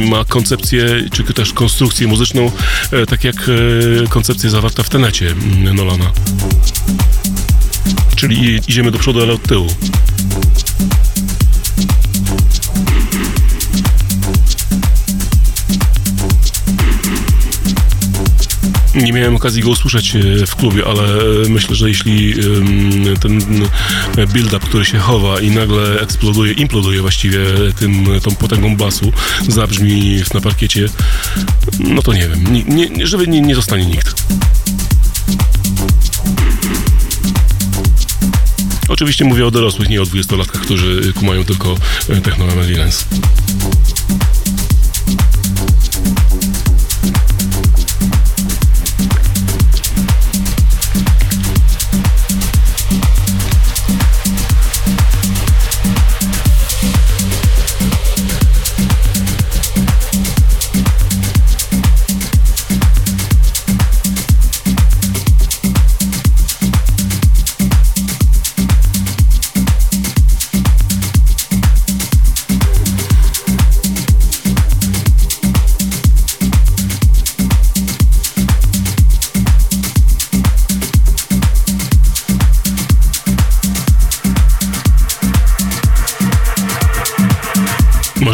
ma koncepcję, czy też konstrukcję muzyczną, e, tak jak e, koncepcja zawarta w tenecie Nolana. Czyli idziemy do przodu, ale od tyłu. Nie miałem okazji go usłyszeć e, w klubie, ale e, myślę, że jeśli ten build-up, który się chowa i nagle eksploduje, imploduje właściwie tym, tą potęgą basu, zabrzmi na parkiecie, no to nie wiem, nie, nie, żeby nie, nie zostanie nikt. Oczywiście mówię o dorosłych, nie o dwudziestolatkach, którzy kumają tylko e, techno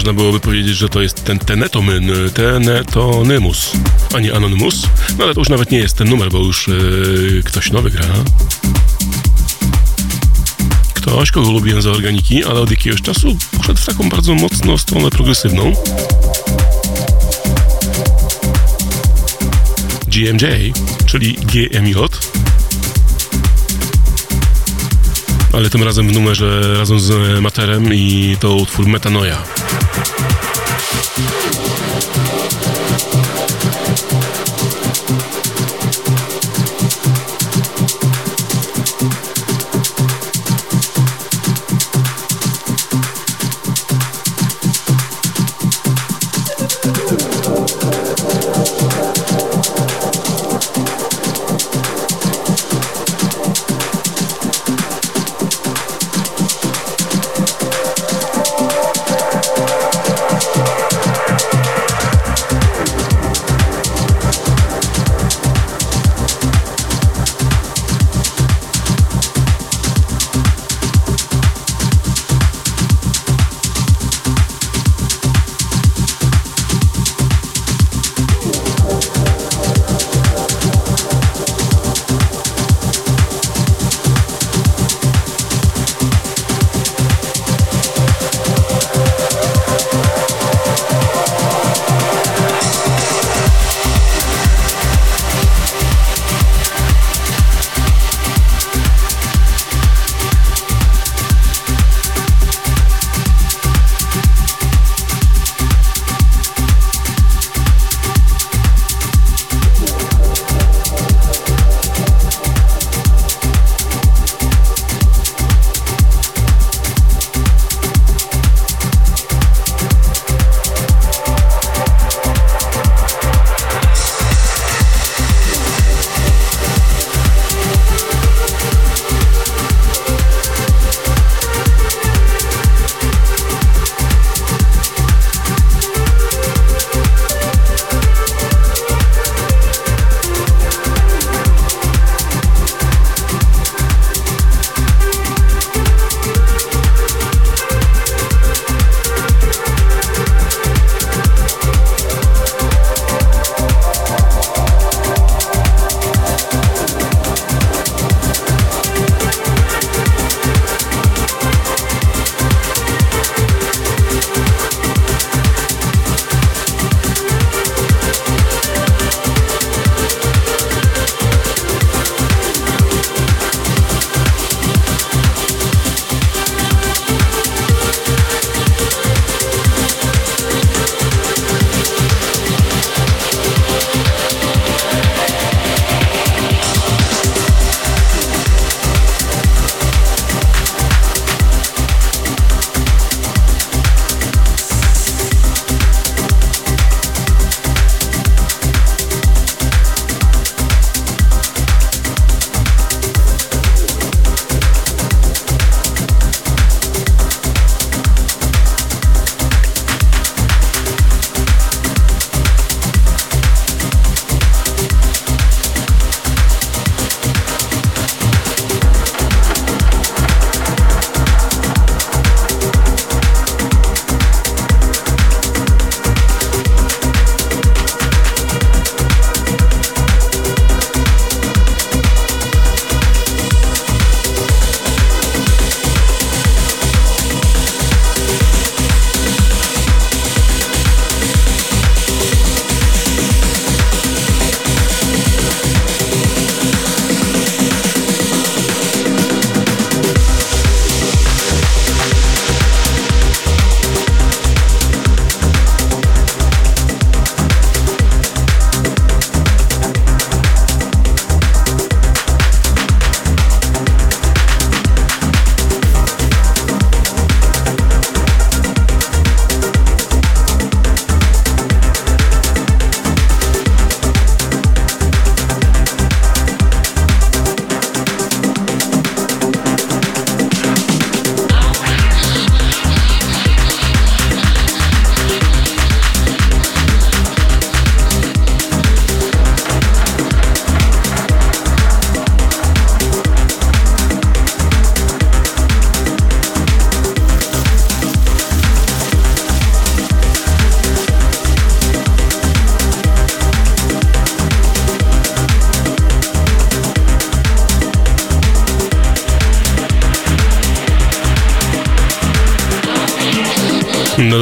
można byłoby powiedzieć, że to jest ten Tenetomyn, Tenetonymus, a nie Anonymous. No ale to już nawet nie jest ten numer, bo już yy, ktoś nowy gra. Ktoś, kogo lubiłem za organiki, ale od jakiegoś czasu poszedł w taką bardzo mocno stronę progresywną. GMJ, czyli GMJ, ale tym razem w numerze razem z Materem i to utwór Metanoja.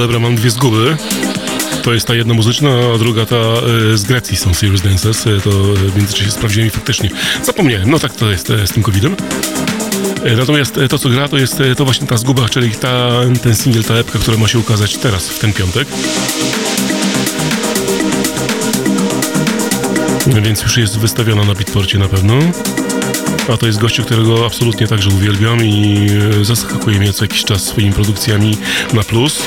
Dobra, mam dwie zguby. To jest ta jedna muzyczna, a druga ta e, z Grecji są Serious Dances. E, to w międzyczasie sprawdziłem i faktycznie zapomniałem. No tak to jest e, z tym COVID-em. E, Natomiast e, to, co gra, to jest e, to właśnie ta zguba, czyli ta, ten singiel, ta epka, która ma się ukazać teraz, w ten piątek. Więc już jest wystawiona na Bitporcie na pewno. A to jest gościu, którego absolutnie także uwielbiam i e, zaskakuje mnie co jakiś czas swoimi produkcjami na plus.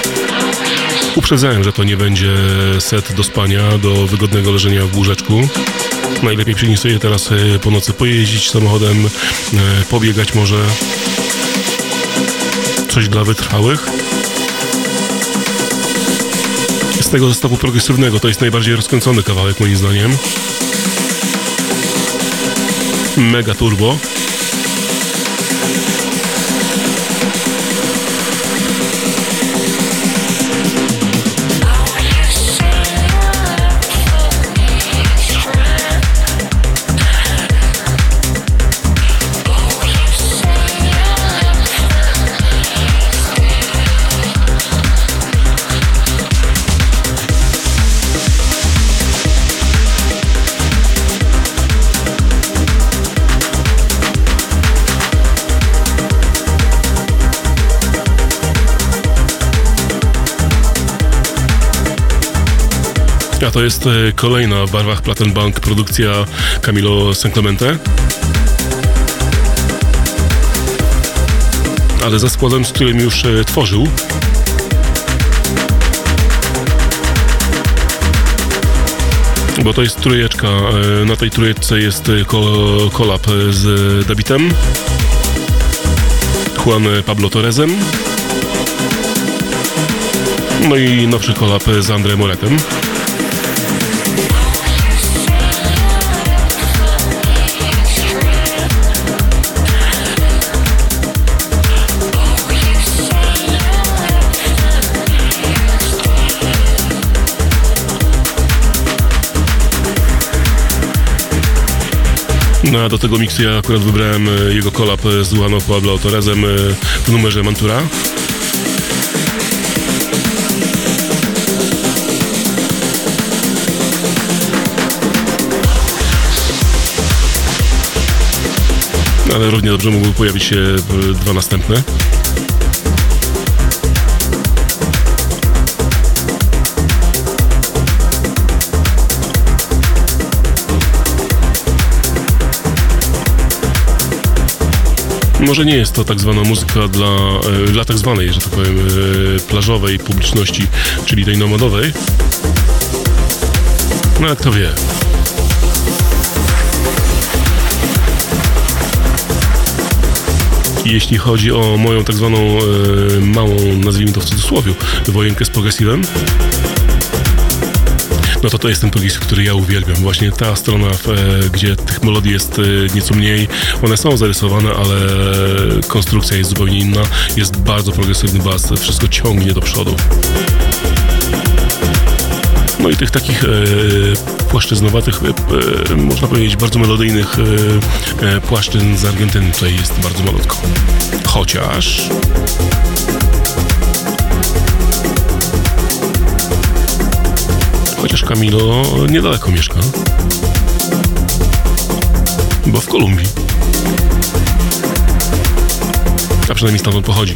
Uprzedzałem, że to nie będzie set do spania, do wygodnego leżenia w łóżeczku. Najlepiej przynieść sobie teraz e, po nocy pojeździć samochodem, e, pobiegać może. Coś dla wytrwałych. Z tego zestawu progresywnego to jest najbardziej rozkręcony kawałek moim zdaniem. Mega turbo. To jest e, kolejna w barwach Plattenbank produkcja Camilo Sanclemente. Ale ze składem, z którym już e, tworzył. Bo to jest trójeczka. e, Na tej trójeczce jest ko- kolab z Dabitem, Juan Pablo Torresem, no i nowszy kolab z André Moretem. No a do tego miksu ja akurat wybrałem e, jego kolab e, z Juaną Pablo Torresem e, w numerze Mantura. Ale równie dobrze mógłby pojawić się dwa następne. Może nie jest to tak zwana muzyka dla, e, dla tak zwanej, że tak powiem, e, plażowej publiczności, czyli tej nomadowej. No jak to wie. Jeśli chodzi o moją tak zwaną e, małą, nazwijmy to w cudzysłowie, wojenkę z progresywem, no to to jest ten progres, który ja uwielbiam. Właśnie ta strona, e, gdzie tych melodii jest e, nieco mniej, one są zarysowane, ale konstrukcja jest zupełnie inna. Jest bardzo progresywny bas, wszystko ciągnie do przodu. No i tych takich e, płaszczyznowatych, e, e, można powiedzieć, bardzo melodyjnych e, płaszczyzn z Argentyny tutaj jest bardzo malutko. Chociaż... Camilo niedaleko mieszka. Bo w Kolumbii. A przynajmniej stamtąd pochodzi.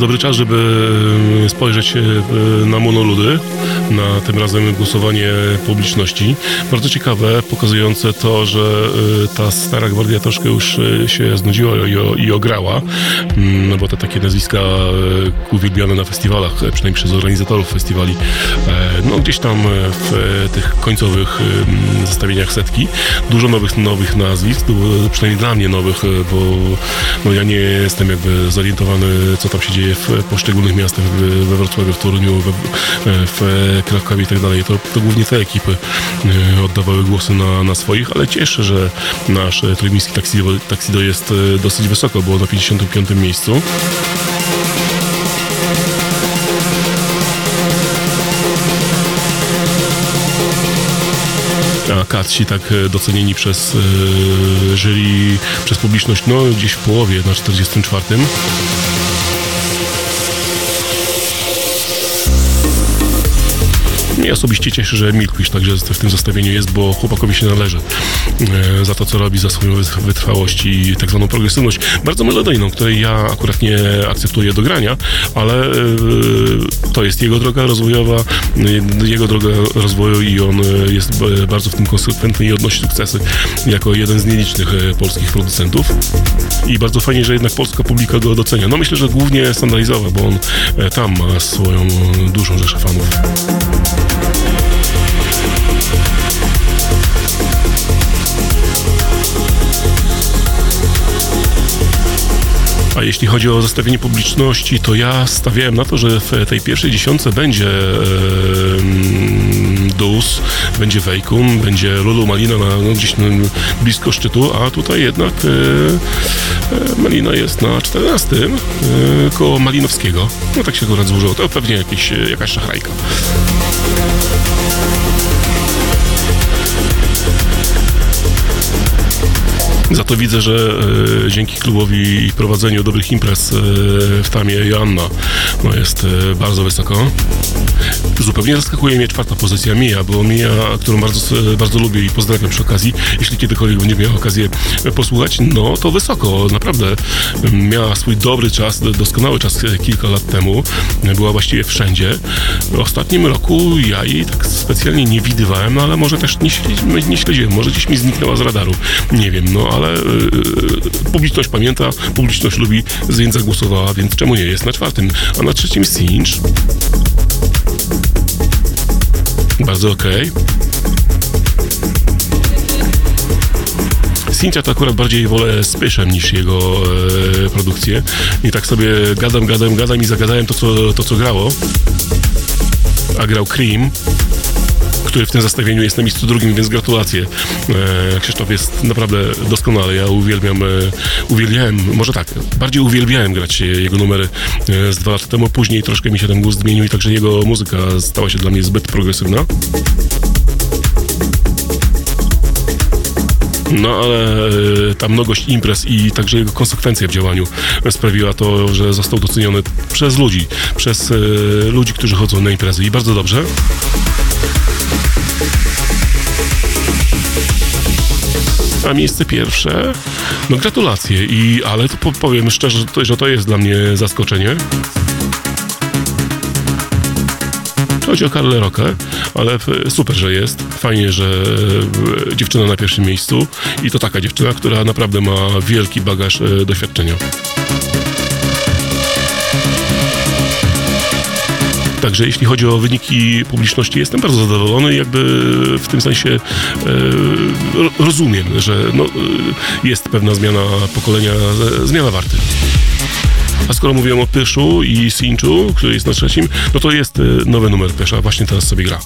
Jest dobry czas, żeby e, spojrzeć e, na monoludy, na tym razem głosowanie publiczności. Bardzo ciekawe, pokazujące to, że e, ta stara gwardia troszkę już się znudziła i, i ograła, no bo te takie nazwiska uwielbiane na festiwalach, przynajmniej przez organizatorów festiwali, no gdzieś tam w tych końcowych zestawieniach setki. Dużo nowych, nowych nazwisk, przynajmniej dla mnie nowych, bo no ja nie jestem jakby zorientowany, co tam się dzieje w poszczególnych miastach, we Wrocławiu, w Toruniu, w, w Krakowie i tak dalej. To, to głównie te ekipy e, oddawały głosy na, na swoich, ale cieszę, że nasz trójmiejski taksido, taksido jest e, dosyć wysoko, było na 55. miejscu. a Katsi tak e, docenieni przez jury, przez publiczność, no gdzieś w połowie, na 44. Mnie osobiście cieszy, że Milkwish także w tym zestawieniu jest, bo chłopakowi się należy e, za to, co robi, za swoją wytrwałość i tak zwaną progresywność. Bardzo melodyjną, której ja akurat nie akceptuję do grania, ale e, to jest jego droga rozwojowa, jego droga rozwoju i on jest bardzo w tym konsekwentny i odnosi sukcesy jako jeden z nielicznych e, polskich producentów. I bardzo fajnie, że jednak polska publika go docenia. No myślę, że głównie standardizowa, bo on tam ma swoją dużą rzeszę fanów. A jeśli chodzi o zestawienie publiczności, to ja stawiałem na to, że w tej pierwszej dziesiątce będzie e, Dus, będzie Wejkum, będzie Lulu Malina na, no, gdzieś blisko szczytu, a tutaj jednak e, e, Malina jest na 14 e, koło Malinowskiego. No tak się akurat złożyło. To pewnie jakieś, jakaś szachrajka. Za to widzę, że e, dzięki klubowi i prowadzeniu dobrych imprez e, w Tamie Joanna no jest e, bardzo wysoko. Zupełnie zaskakuje mnie czwarta pozycja Mia, bo Mia, którą bardzo, bardzo lubię i pozdrawiam przy okazji, jeśli kiedykolwiek będzie miał okazję posłuchać, no to wysoko, naprawdę miała swój dobry czas, doskonały czas kilka lat temu, była właściwie wszędzie. W ostatnim roku ja jej tak specjalnie nie widywałem, ale może też nie, nie śledziłem, może gdzieś mi zniknęła z radaru, nie wiem, no ale yy, publiczność pamięta, publiczność lubi, więc zagłosowała, więc czemu nie jest na czwartym, a na trzecim Singe bardzo okej. Okay. To akurat bardziej wolę z niż jego e, produkcję. I tak sobie gadam, gadam, gadam i zagadałem to, co, to, co grało. A grał Cream który w tym zestawieniu jest na miejscu drugim, więc gratulacje. E, Krzysztof jest naprawdę doskonały. Ja uwielbiam, e, uwielbiałem, może tak, bardziej uwielbiałem grać jego numery e, z dwa lata temu. Później troszkę mi się ten gust zmienił i także jego muzyka stała się dla mnie zbyt progresywna. No ale ta mnogość imprez i także jego konsekwencja w działaniu sprawiła to, że został doceniony przez ludzi, przez ludzi, którzy chodzą na imprezy i bardzo dobrze. A miejsce pierwsze, no gratulacje, i, ale to powiem szczerze, że to, że to jest dla mnie zaskoczenie. Chodzi o Karlę Rokę, ale super, że jest. Fajnie, że e, dziewczyna na pierwszym miejscu i to taka dziewczyna, która naprawdę ma wielki bagaż e, doświadczenia. Także jeśli chodzi o wyniki publiczności, jestem bardzo zadowolony. Jakby w tym sensie e, rozumiem, że no, e, jest pewna zmiana pokolenia, e, zmiana warty. A skoro mówiłem o Pyszu i Sinchu, który jest na trzecim, no to jest nowy numer Pysza, właśnie teraz sobie gra.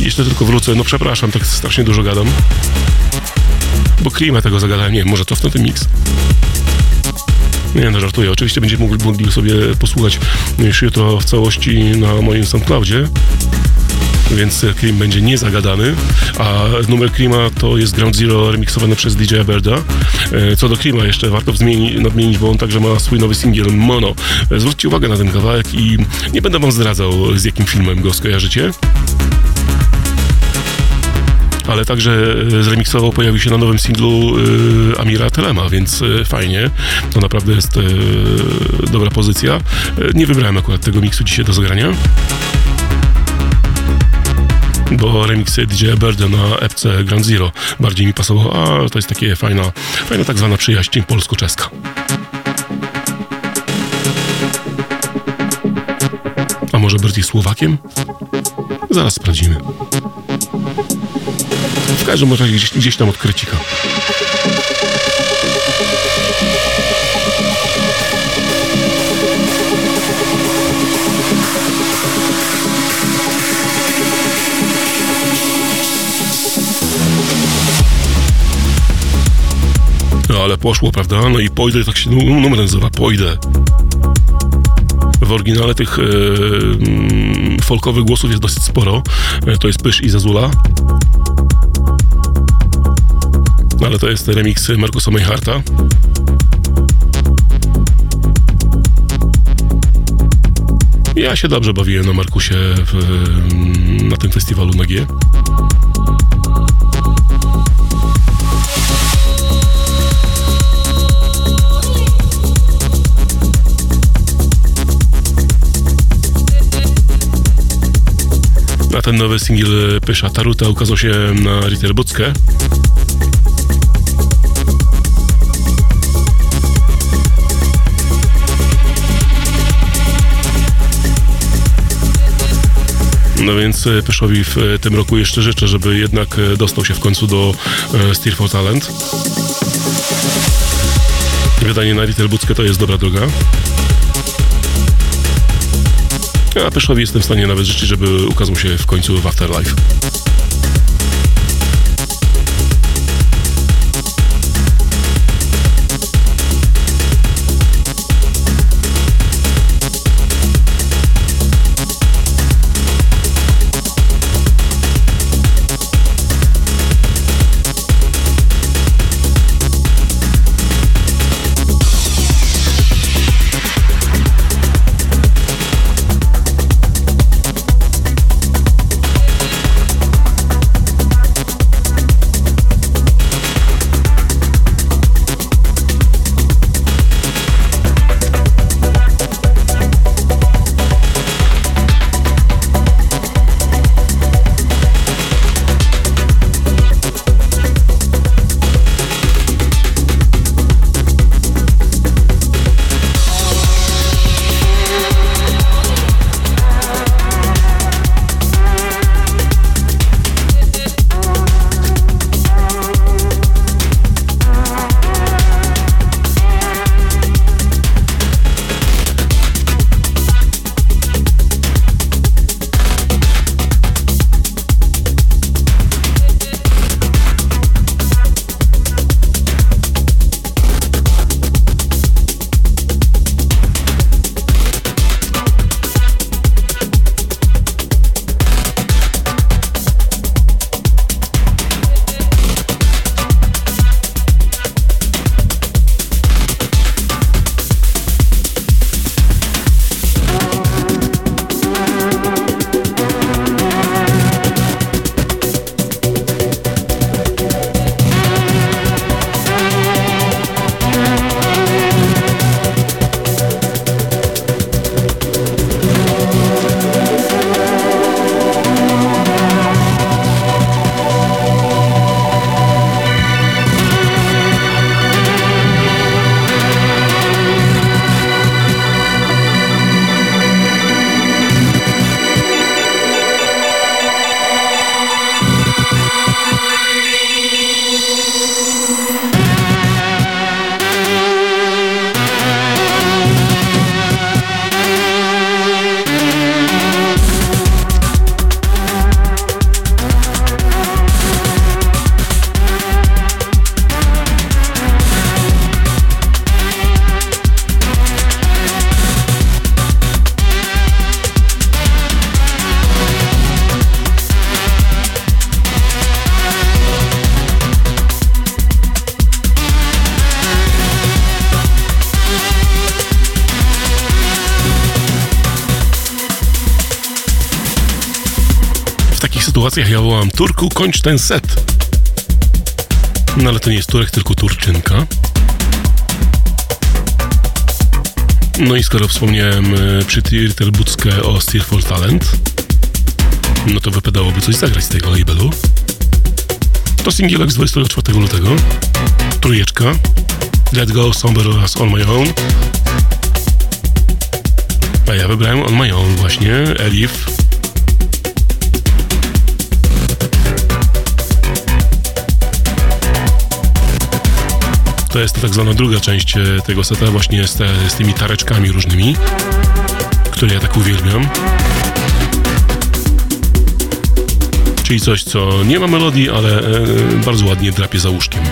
Jeszcze tylko wrócę, no przepraszam, tak strasznie dużo gadam bo klima tego zagadałem. Nie wiem, może to w ten mix. Nie, no żartuję. Oczywiście będziecie mogli, mogli sobie posłuchać już jutro w całości na moim SoundCloudzie więc Klim będzie niezagadany, a numer Klima to jest Ground Zero remiksowany przez DJ Berda. E, co do Klima jeszcze warto nadmienić, bo on także ma swój nowy singiel Mono. E, zwróćcie uwagę na ten kawałek i nie będę wam zdradzał z jakim filmem go skojarzycie ale także zremiksował, pojawił się na nowym singlu Amira Telema, więc fajnie. To naprawdę jest dobra pozycja. Nie wybrałem akurat tego miksu dzisiaj do zagrania bo remix DJ Bird na epce Grand Zero bardziej mi pasował, a to jest takie fajna, fajna tak zwana przyjaźń polsko-czeska. A może bardziej Słowakiem? Zaraz sprawdzimy. W każdym razie gdzieś, gdzieś tam od Krecika. No ale poszło, prawda? No i Pojdę, tak się numer nazywa, Pojdę. W oryginale tych e, mm, folkowych głosów jest dosyć sporo. E, to jest Pysz i Zazula. No, ale to jest remix Markusa Mayharta. Ja się dobrze bawiłem na Markusie w, na tym festiwalu na G. A ten nowy singiel Pysza Taruta ukazał się na Ritterbuckę. No więc e, Pyszowi w e, tym roku jeszcze życzę, żeby jednak e, dostał się w końcu do Steer for Talent. Wydanie na Ritterbuckę to jest dobra droga. A Pyszowi jestem w stanie nawet życzyć, żeby ukazał się w końcu w Afterlife. Turku, kończ ten set. No ale to nie jest Turek, tylko Turczynka. No i skoro wspomniałem e, przy Tirtel Buckę o Steerfall Talent, no to wypadałoby coś zagrać z tego labelu. To singielek z 24 lutego. Trójeczka. Let Go, Somber oraz On My Own. A ja wybrałem On My Own właśnie, Elif. To jest tak zwana druga część e, tego seta właśnie z, z tymi tareczkami różnymi, które ja tak uwielbiam. Czyli coś, co nie ma melodii, ale e, bardzo ładnie drapie za łóżkiem.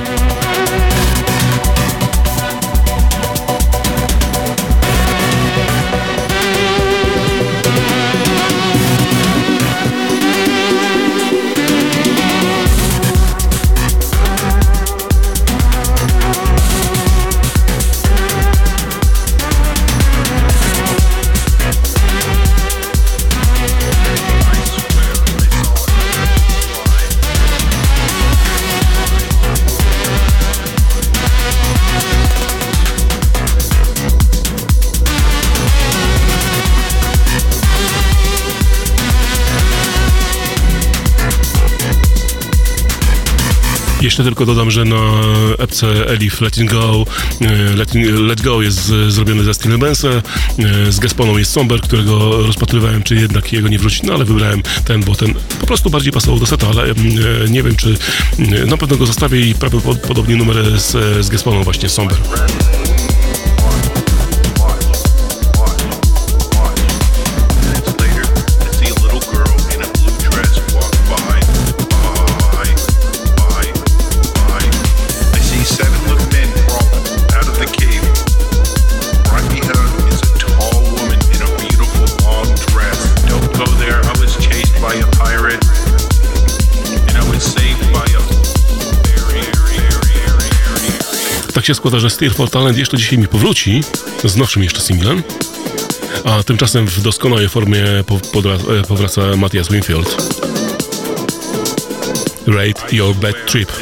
Tylko dodam, że na epce Elif Let It Go, e, Let, Let Go jest zrobiony ze Steel Bensa, e, z Gesponą jest Somber, którego rozpatrywałem, czy jednak jego nie wrócić, no ale wybrałem ten, bo ten po prostu bardziej pasował do seta, ale e, nie wiem, czy na pewno go zostawię i prawdopodobnie numer z, z Gesponą właśnie Somber. Się składa, że Steer for Talent jeszcze dzisiaj mi powróci z nowszym jeszcze singlem, a tymczasem w doskonałej formie e, powraca Matthias Winfield. Rate Your Bad Trip.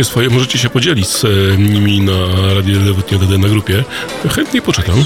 Macie swoje, możecie się podzielić z e, nimi na Radio Lewotnie na grupie. Chętnie poczekam.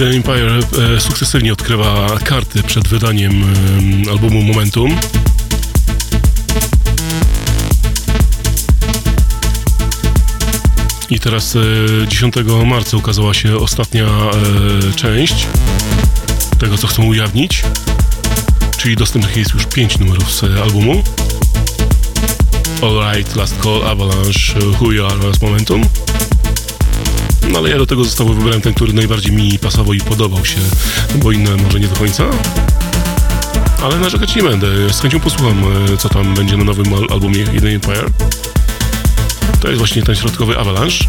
Hidden Empire e, sukcesywnie odkrywa karty przed wydaniem e, albumu Momentum. I teraz e, 10 marca ukazała się ostatnia e, część tego, co chcą ujawnić. Czyli dostępnych jest już 5 numerów z albumu. Alright, Last Call, Avalanche, Who You Are oraz Momentum. No ale ja do tego zestawu wybrałem ten, który najbardziej mi pasował i podobał się, bo inne może nie do końca. Ale narzekać nie będę. Z chęcią posłucham, e, co tam będzie na nowym albumie Hidden Empire. To jest właśnie ten środkowy Avalanche.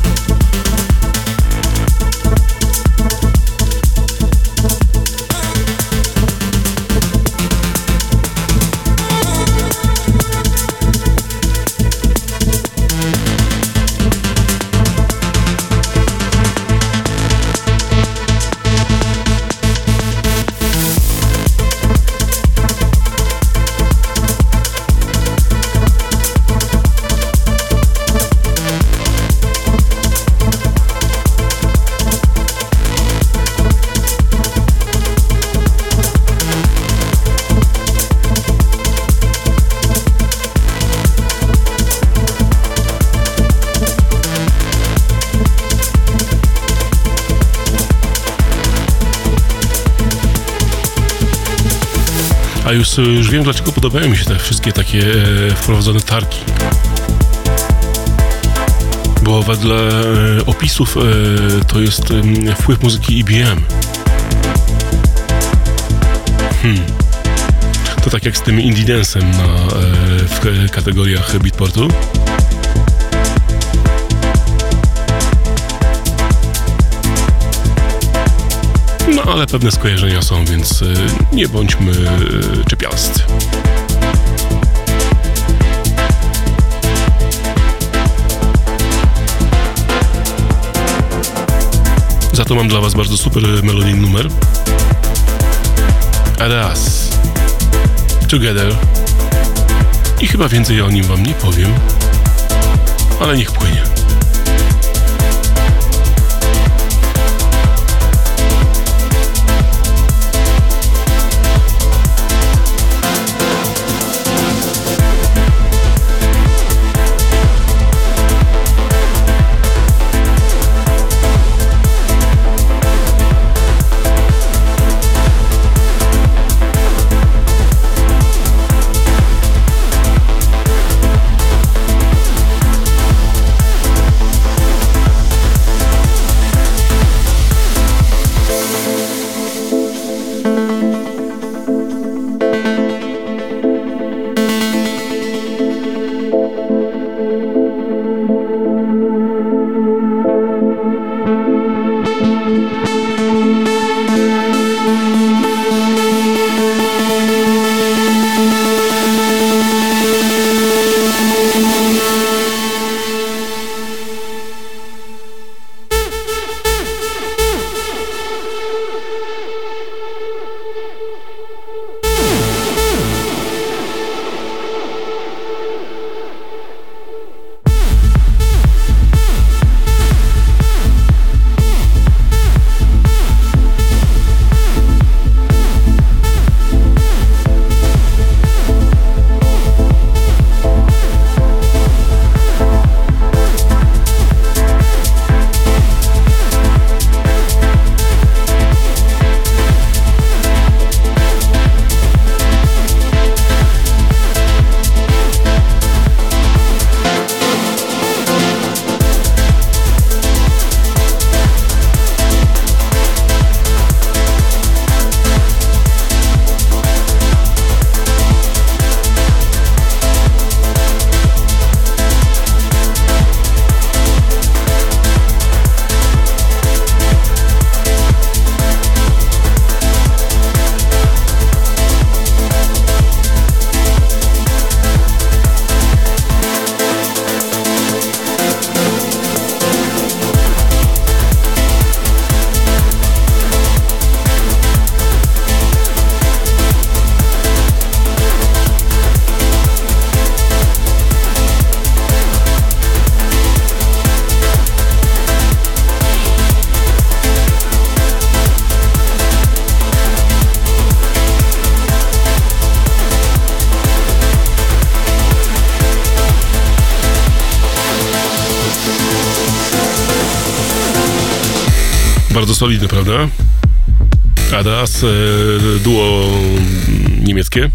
A już, już wiem, dlaczego podobają mi się te wszystkie takie e, wprowadzone tarki. Bo wedle e, opisów e, to jest e, wpływ muzyki IBM. Hmm. To tak jak z tym indie dance'em na, e, w kategoriach beatportu. No ale pewne skojarzenia są, więc y, nie bądźmy y, czepialscy. Za to mam dla Was bardzo super melodyjny numer. Adas. Together. I chyba więcej o nim Wam nie powiem, ale niech płynie. Solidny, prawda? Adas, e, duo niemieckie.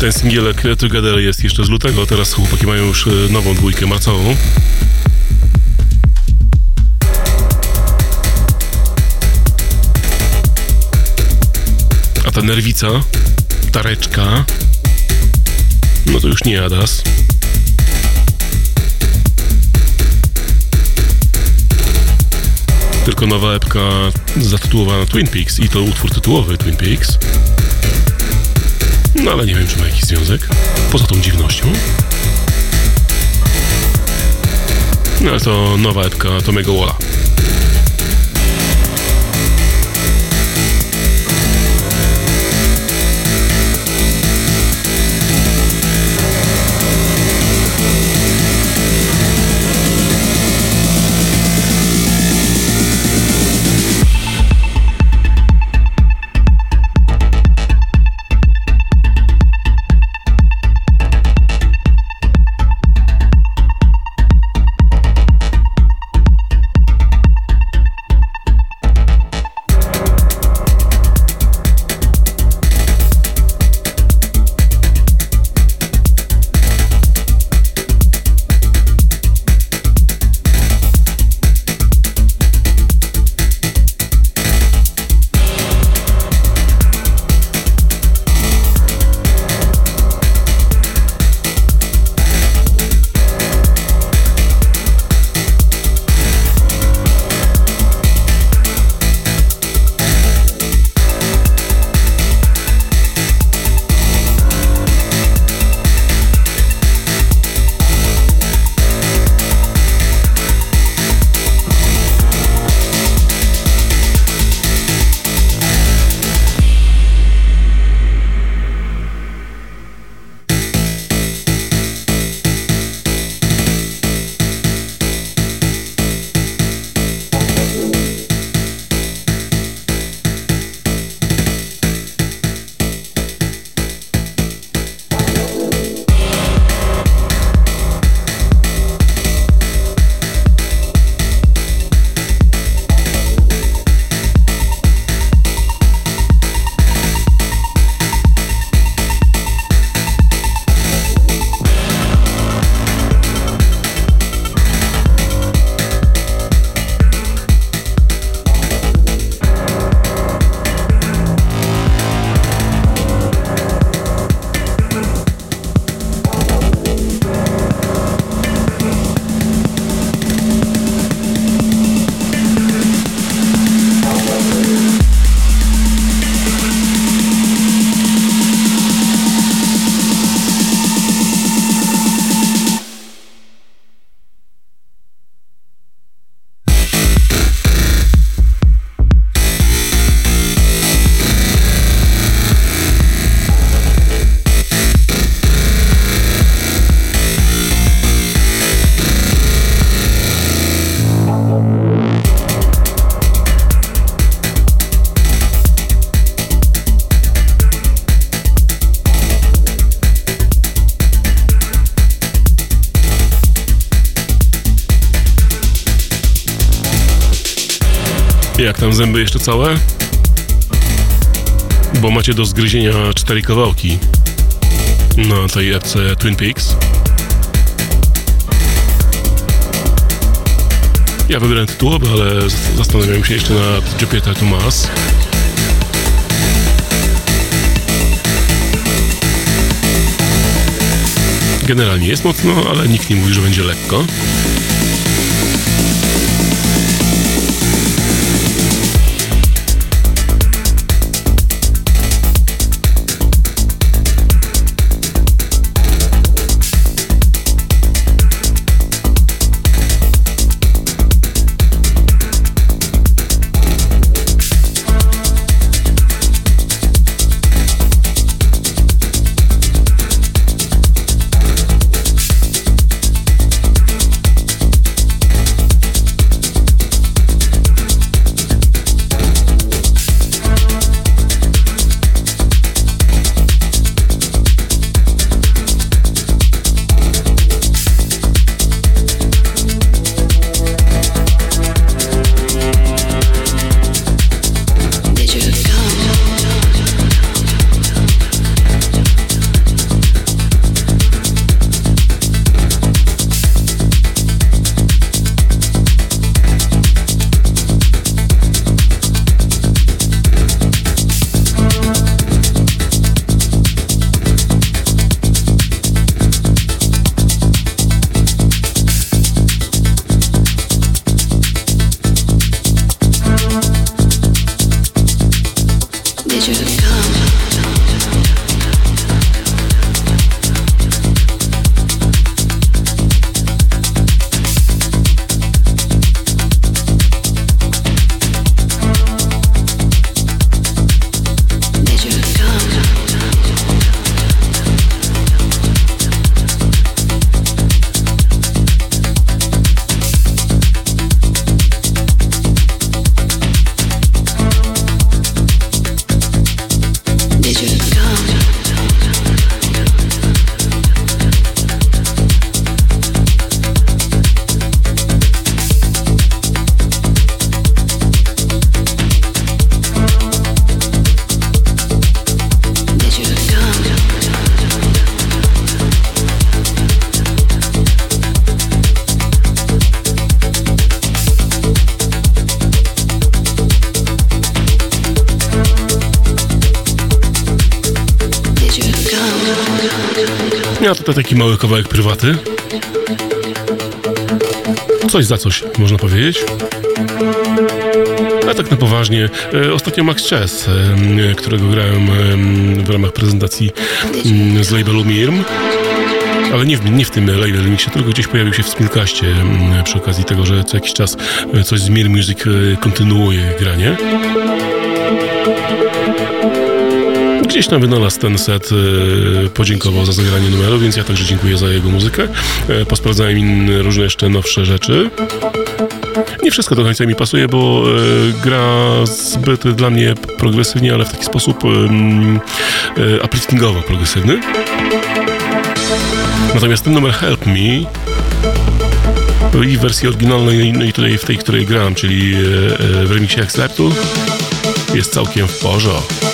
Ten singielek Together jest jeszcze z lutego, teraz chłopaki mają już e, nową dwójkę marcową. A ta nerwica, tareczka, no to już nie Adas. Tylko nowa epka zatytułowana Twin Peaks i to utwór tytułowy Twin Peaks. No ale nie wiem, czy ma jakiś związek. Poza tą dziwnością. No ale to nowa epka Tomego Walla. Tam zęby jeszcze całe? Bo macie do zgryzienia cztery kawałki na tej epce Twin Peaks. Ja wybrałem tytułowy, ale zastanawiam się jeszcze nad Jupiter Thomas. Generalnie jest mocno, ale nikt nie mówi, że będzie lekko. Tutaj taki mały kawałek prywaty. Coś za coś, można powiedzieć. A tak na poważnie, e, ostatnio Max Chess, e, którego grałem e, w ramach prezentacji z labelu Mirm, ale nie w, nie w tym label mixie, tylko gdzieś pojawił się w Spinkaście przy okazji tego, że co jakiś czas coś z Mir Music kontynuuje granie. Gdzieś tam wynalazł ten set, podziękował za zagranie numeru, więc ja także dziękuję za jego muzykę. Posprawdzałem inne różne jeszcze nowsze rzeczy. Nie wszystko do końca mi pasuje, bo e, gra zbyt dla mnie progresywnie, ale w taki sposób e, e, upliftingowo progresywny. Natomiast ten numer Help Me i w wersji oryginalnej, no i tutaj w tej, której gram, czyli e, e, w remixie Exleptu, jest całkiem w porządku.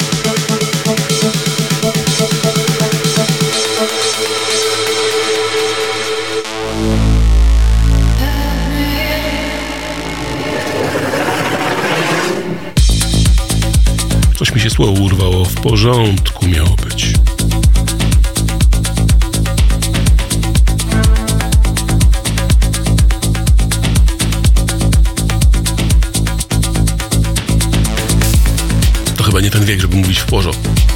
Słowo urwało. W porządku miało być. To chyba nie ten wiek, żeby mówić w porządku.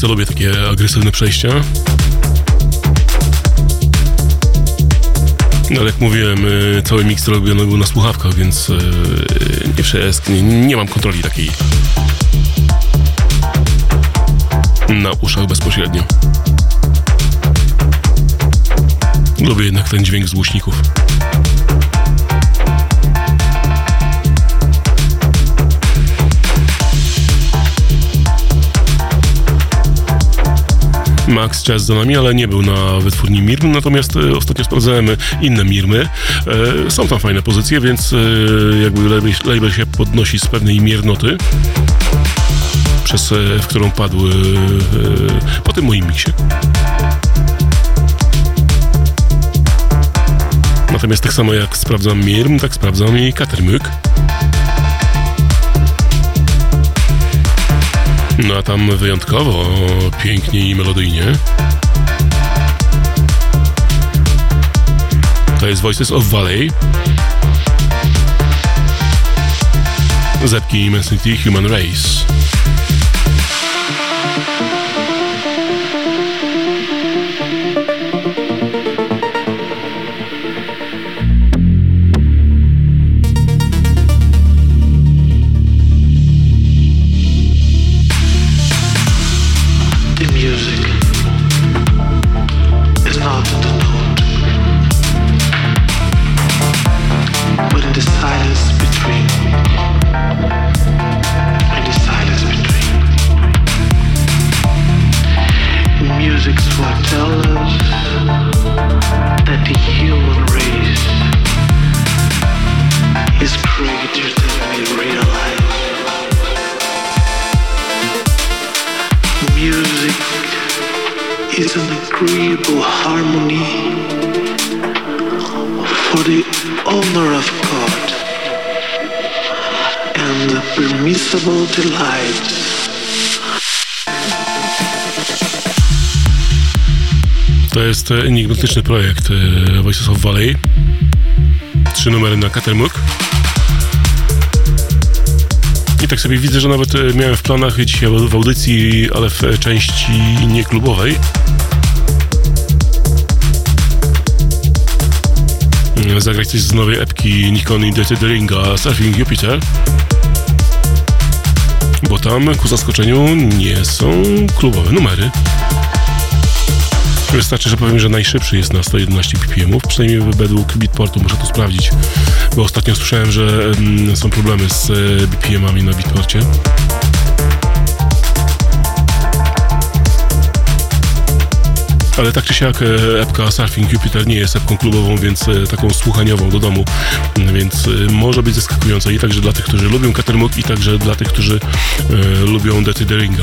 Końca lubię takie agresywne przejścia. No, ale jak mówiłem, y, cały miks robiony był na słuchawkach, więc y, nie wszystko, nie, nie mam kontroli takiej na uszach bezpośrednio. Lubię jednak ten dźwięk z głośników. Max Chess za nami, ale nie był na wytwórni Mirm, natomiast e, ostatnio sprawdzałem inne Mirmy. E, są tam fajne pozycje, więc e, jakby label, się podnosi z pewnej miernoty przez, w którą padł po tym moim miksie. Natomiast tak samo jak sprawdzam Mirm, tak sprawdzam i Katermyk. No a tam wyjątkowo pięknie i melodyjnie. To jest Voices of Valley. Zepki Immensity Human Race. To jest enigmatyczny projekt e, Voices of Valley. Trzy numery na Catermuk. I tak sobie widzę, że nawet e, miałem w planach dzisiaj w audycji, ale w części nieklubowej. Zagrać coś z nowej epki Nikon i Dirty Ringa Surfing Jupiter. Bo tam ku zaskoczeniu nie są klubowe numery. Wystarczy, że powiem, że najszybszy jest na 111 ppm, przynajmniej według Beatportu, muszę to sprawdzić, bo ostatnio słyszałem, że mm, są problemy z e, BPM-ami na Beatporcie. Ale tak czy siak e, epka Surfing Jupiter nie jest epką klubową, więc e, taką słuchaniową do domu, więc może być zaskakująca i także dla tych, którzy lubią Catermuk i także dla tych, którzy e, lubią Dirty Deringa.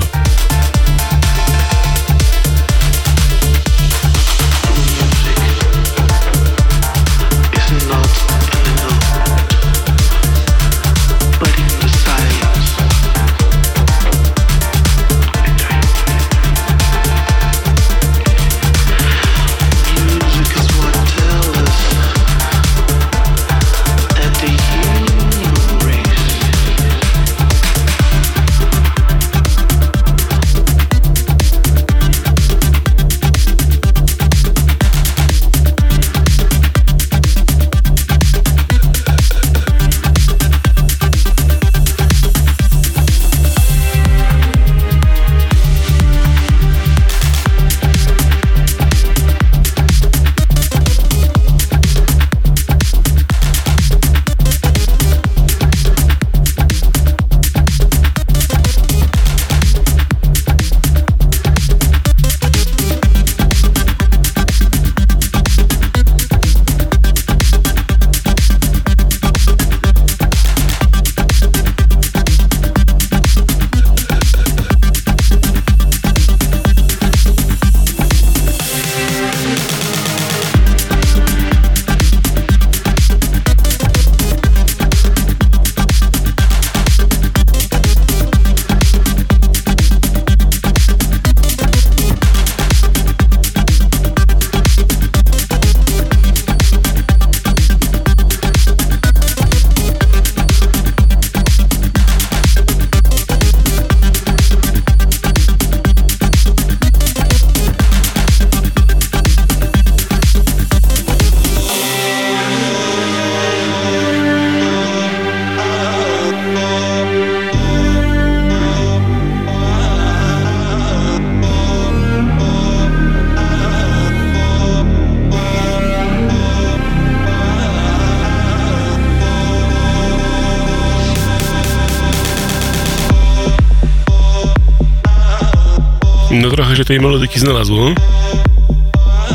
Się tej melodyki znalazło.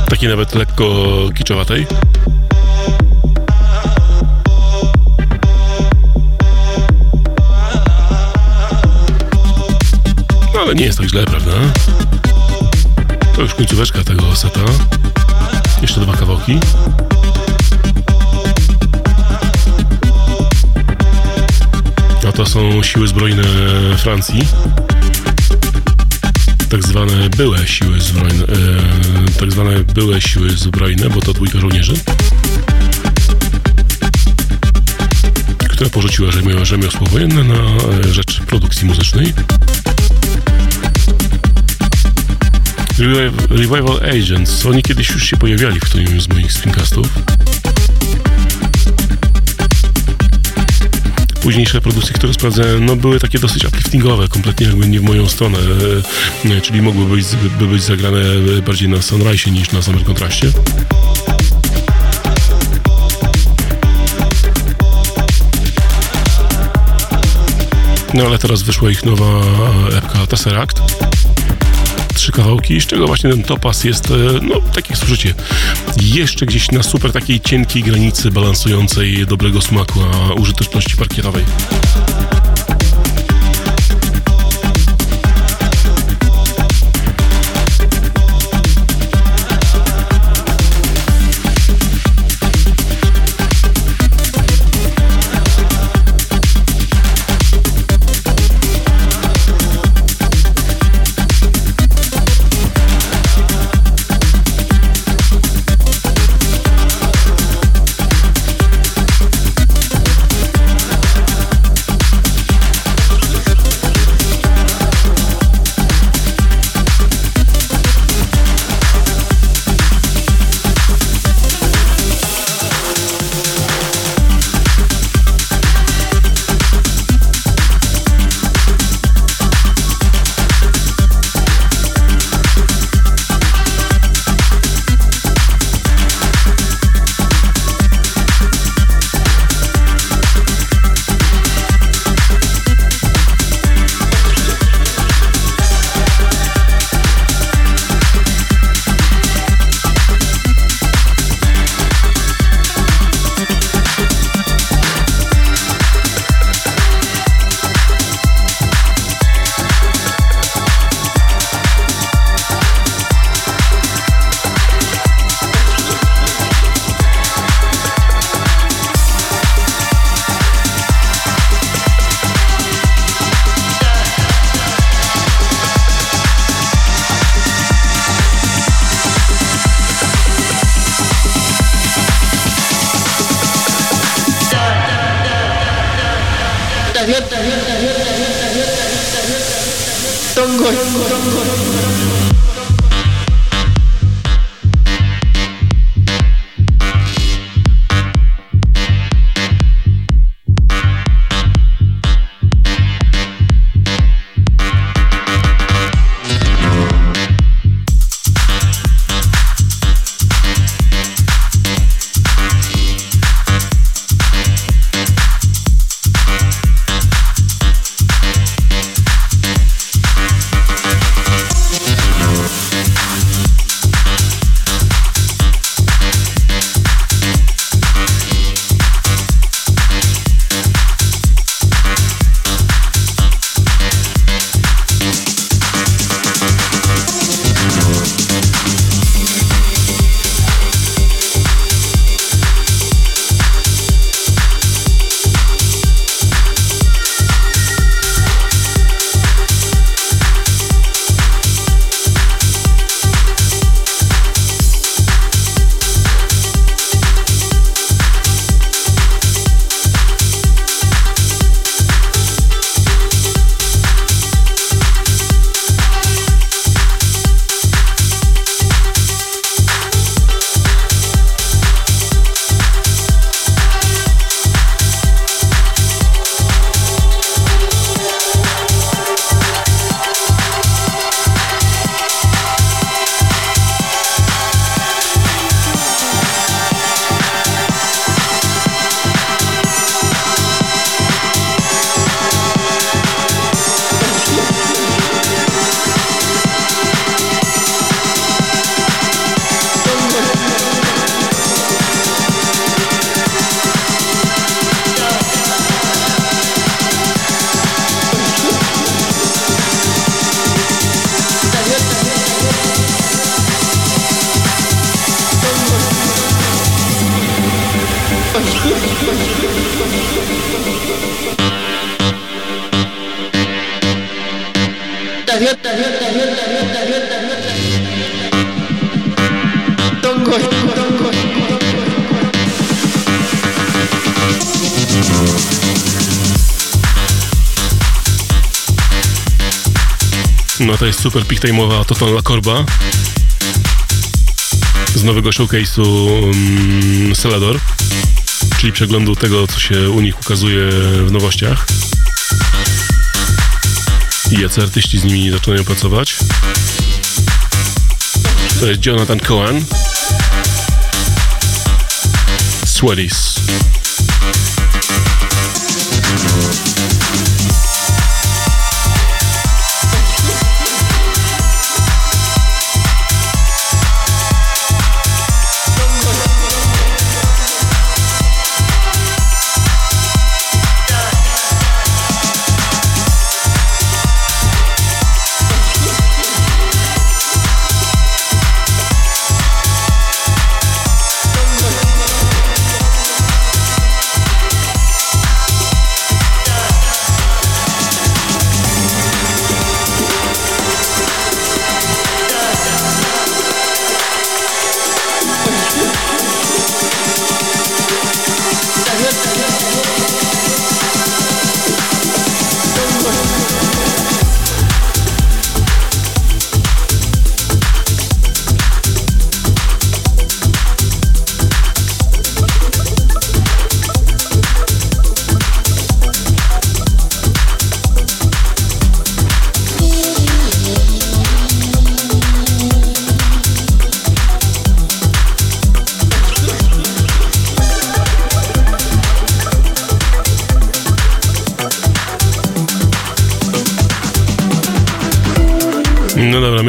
Takiej nawet lekko kiczowatej. No ale nie jest tak źle, prawda? To już końcóweczka tego seta. Jeszcze dwa kawałki. A to są siły zbrojne Francji tak zwane były siły zbrojne, e, tak zwane były siły zbrojne, bo to dwójka żołnierzy, która porzuciła rzemiosło wojenne na e, rzecz produkcji muzycznej. Revival Agents, oni kiedyś już się pojawiali w którymś z moich screencastów. Późniejsze produkcje, które sprawdzałem, no były takie dosyć upliftingowe, kompletnie jakby nie w moją stronę, e, czyli mogły być, by być zagrane bardziej na Sunrise niż na samym kontraście. No ale teraz wyszła ich nowa epka Tesseract trzy kawałki, z czego właśnie ten topas jest, e, no tak jak słyszycie, jeszcze gdzieś na super takiej cienkiej granicy balansującej dobrego smaku, a użyteczności parkietowej. Super pik time'owa Total Korba z nowego showcase'u um, Selador, czyli przeglądu tego, co się u nich ukazuje w nowościach i jacy artyści z nimi zaczynają pracować. To jest Jonathan Cohen. Sweaties.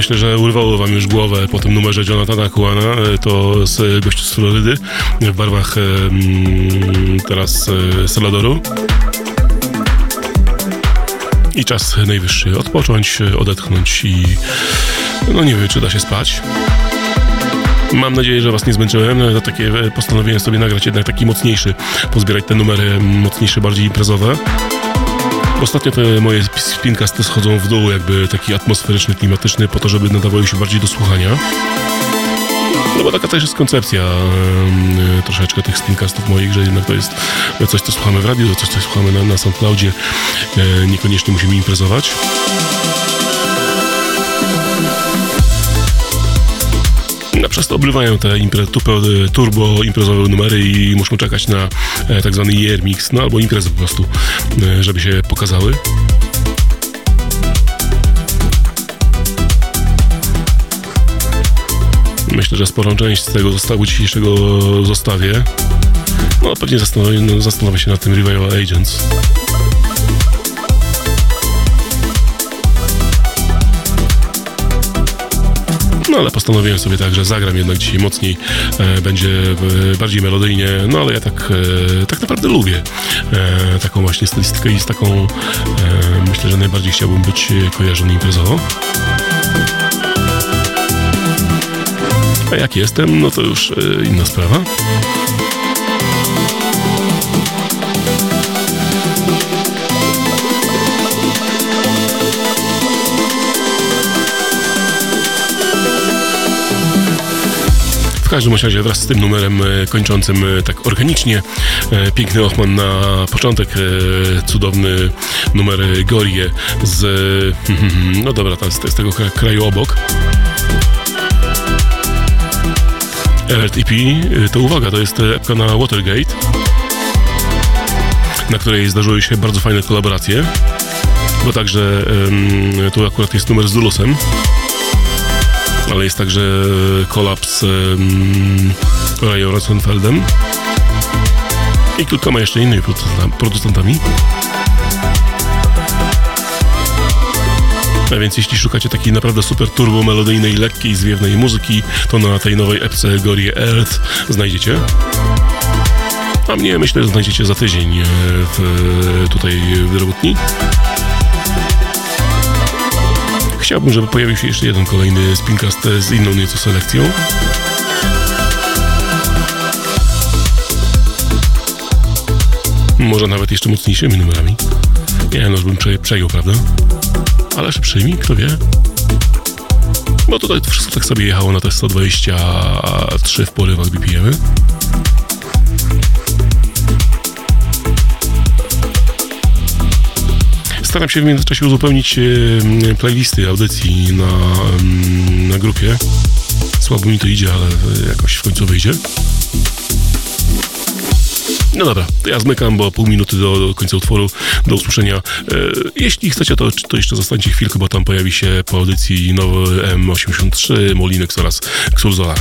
Myślę, że urwało wam już głowę po tym numerze Jonathana Kuana. E, to z gościu z Florydy w barwach mm, teraz e, Saladoru. I czas najwyższy odpocząć, odetchnąć i no nie wiem, czy da się spać. Mam nadzieję, że Was nie zmęczyłem. No, takie e, postanowiłem sobie nagrać jednak taki mocniejszy, pozbierać te numery mocniejsze, bardziej imprezowe. Ostatnio te moje spinkasty schodzą w dół, jakby taki atmosferyczny, klimatyczny, po to, żeby nadawały się bardziej do słuchania. No bo taka też jest koncepcja yy, troszeczkę tych spinkastów moich, że jednak to jest coś, co słuchamy w radiu, coś, co słuchamy na, na SoundCloudzie, yy, niekoniecznie musimy imprezować. Przez to obrywają te impre, tupe- turbo imprezowe numery i muszą czekać na e, tak zwany year mix, no albo imprezy po prostu, e, żeby się pokazały. Myślę, że sporą część z tego zestawu dzisiejszego zostawię. No, pewnie zastanowię, no, zastanowię się nad tym Revival Agents. No ale postanowiłem sobie tak, że zagram jednak dzisiaj mocniej, e, będzie e, bardziej melodyjnie, no ale ja tak, e, tak naprawdę lubię taką właśnie stylistykę i z taką myślę, że najbardziej chciałbym być kojarzony imprezowo. A jak jestem, no to już inna sprawa. Każdym razie wraz z tym numerem e, kończącym e, tak organicznie e, piękny Ochman na początek, cudowny numer Gorie z no dobra, tam z, z tego kra- kraju obok. Alert EP, to uwaga, to jest epka na Watergate, na której zdarzyły się bardzo fajne kolaboracje, bo także tu akurat jest numer z Zulusem, ale jest także z um, Rają Rosenfeldem i kilkoma jeszcze innymi producenta- producentami. A więc jeśli szukacie takiej naprawdę super turbo melodyjnej, lekkiej, zwiewnej muzyki, to na tej nowej epce Gorie Earth znajdziecie. A mnie myślę, że znajdziecie za tydzień e, w, tutaj w. Chciałbym, żeby pojawił się jeszcze jeden kolejny spincast z inną nieco selekcją. Może nawet jeszcze mocniejszymi numerami. Nie, no już bym prze, przejął, prawda? Ale szybszymi, kto wie? Bo tutaj wszystko tak sobie jechało na te 123 w porywach BPM. -y. Staram się w międzyczasie uzupełnić e, playlisty audycji na, na grupie. Słabo mi to idzie, ale jakoś w końcu wyjdzie. No dobra, to ja zmykam, bo pół minuty do, do końca utworu. Do usłyszenia. E, jeśli chcecie, to, to jeszcze zostańcie chwilkę, bo tam pojawi się po audycji nowy M83, Molinex oraz Xurzola.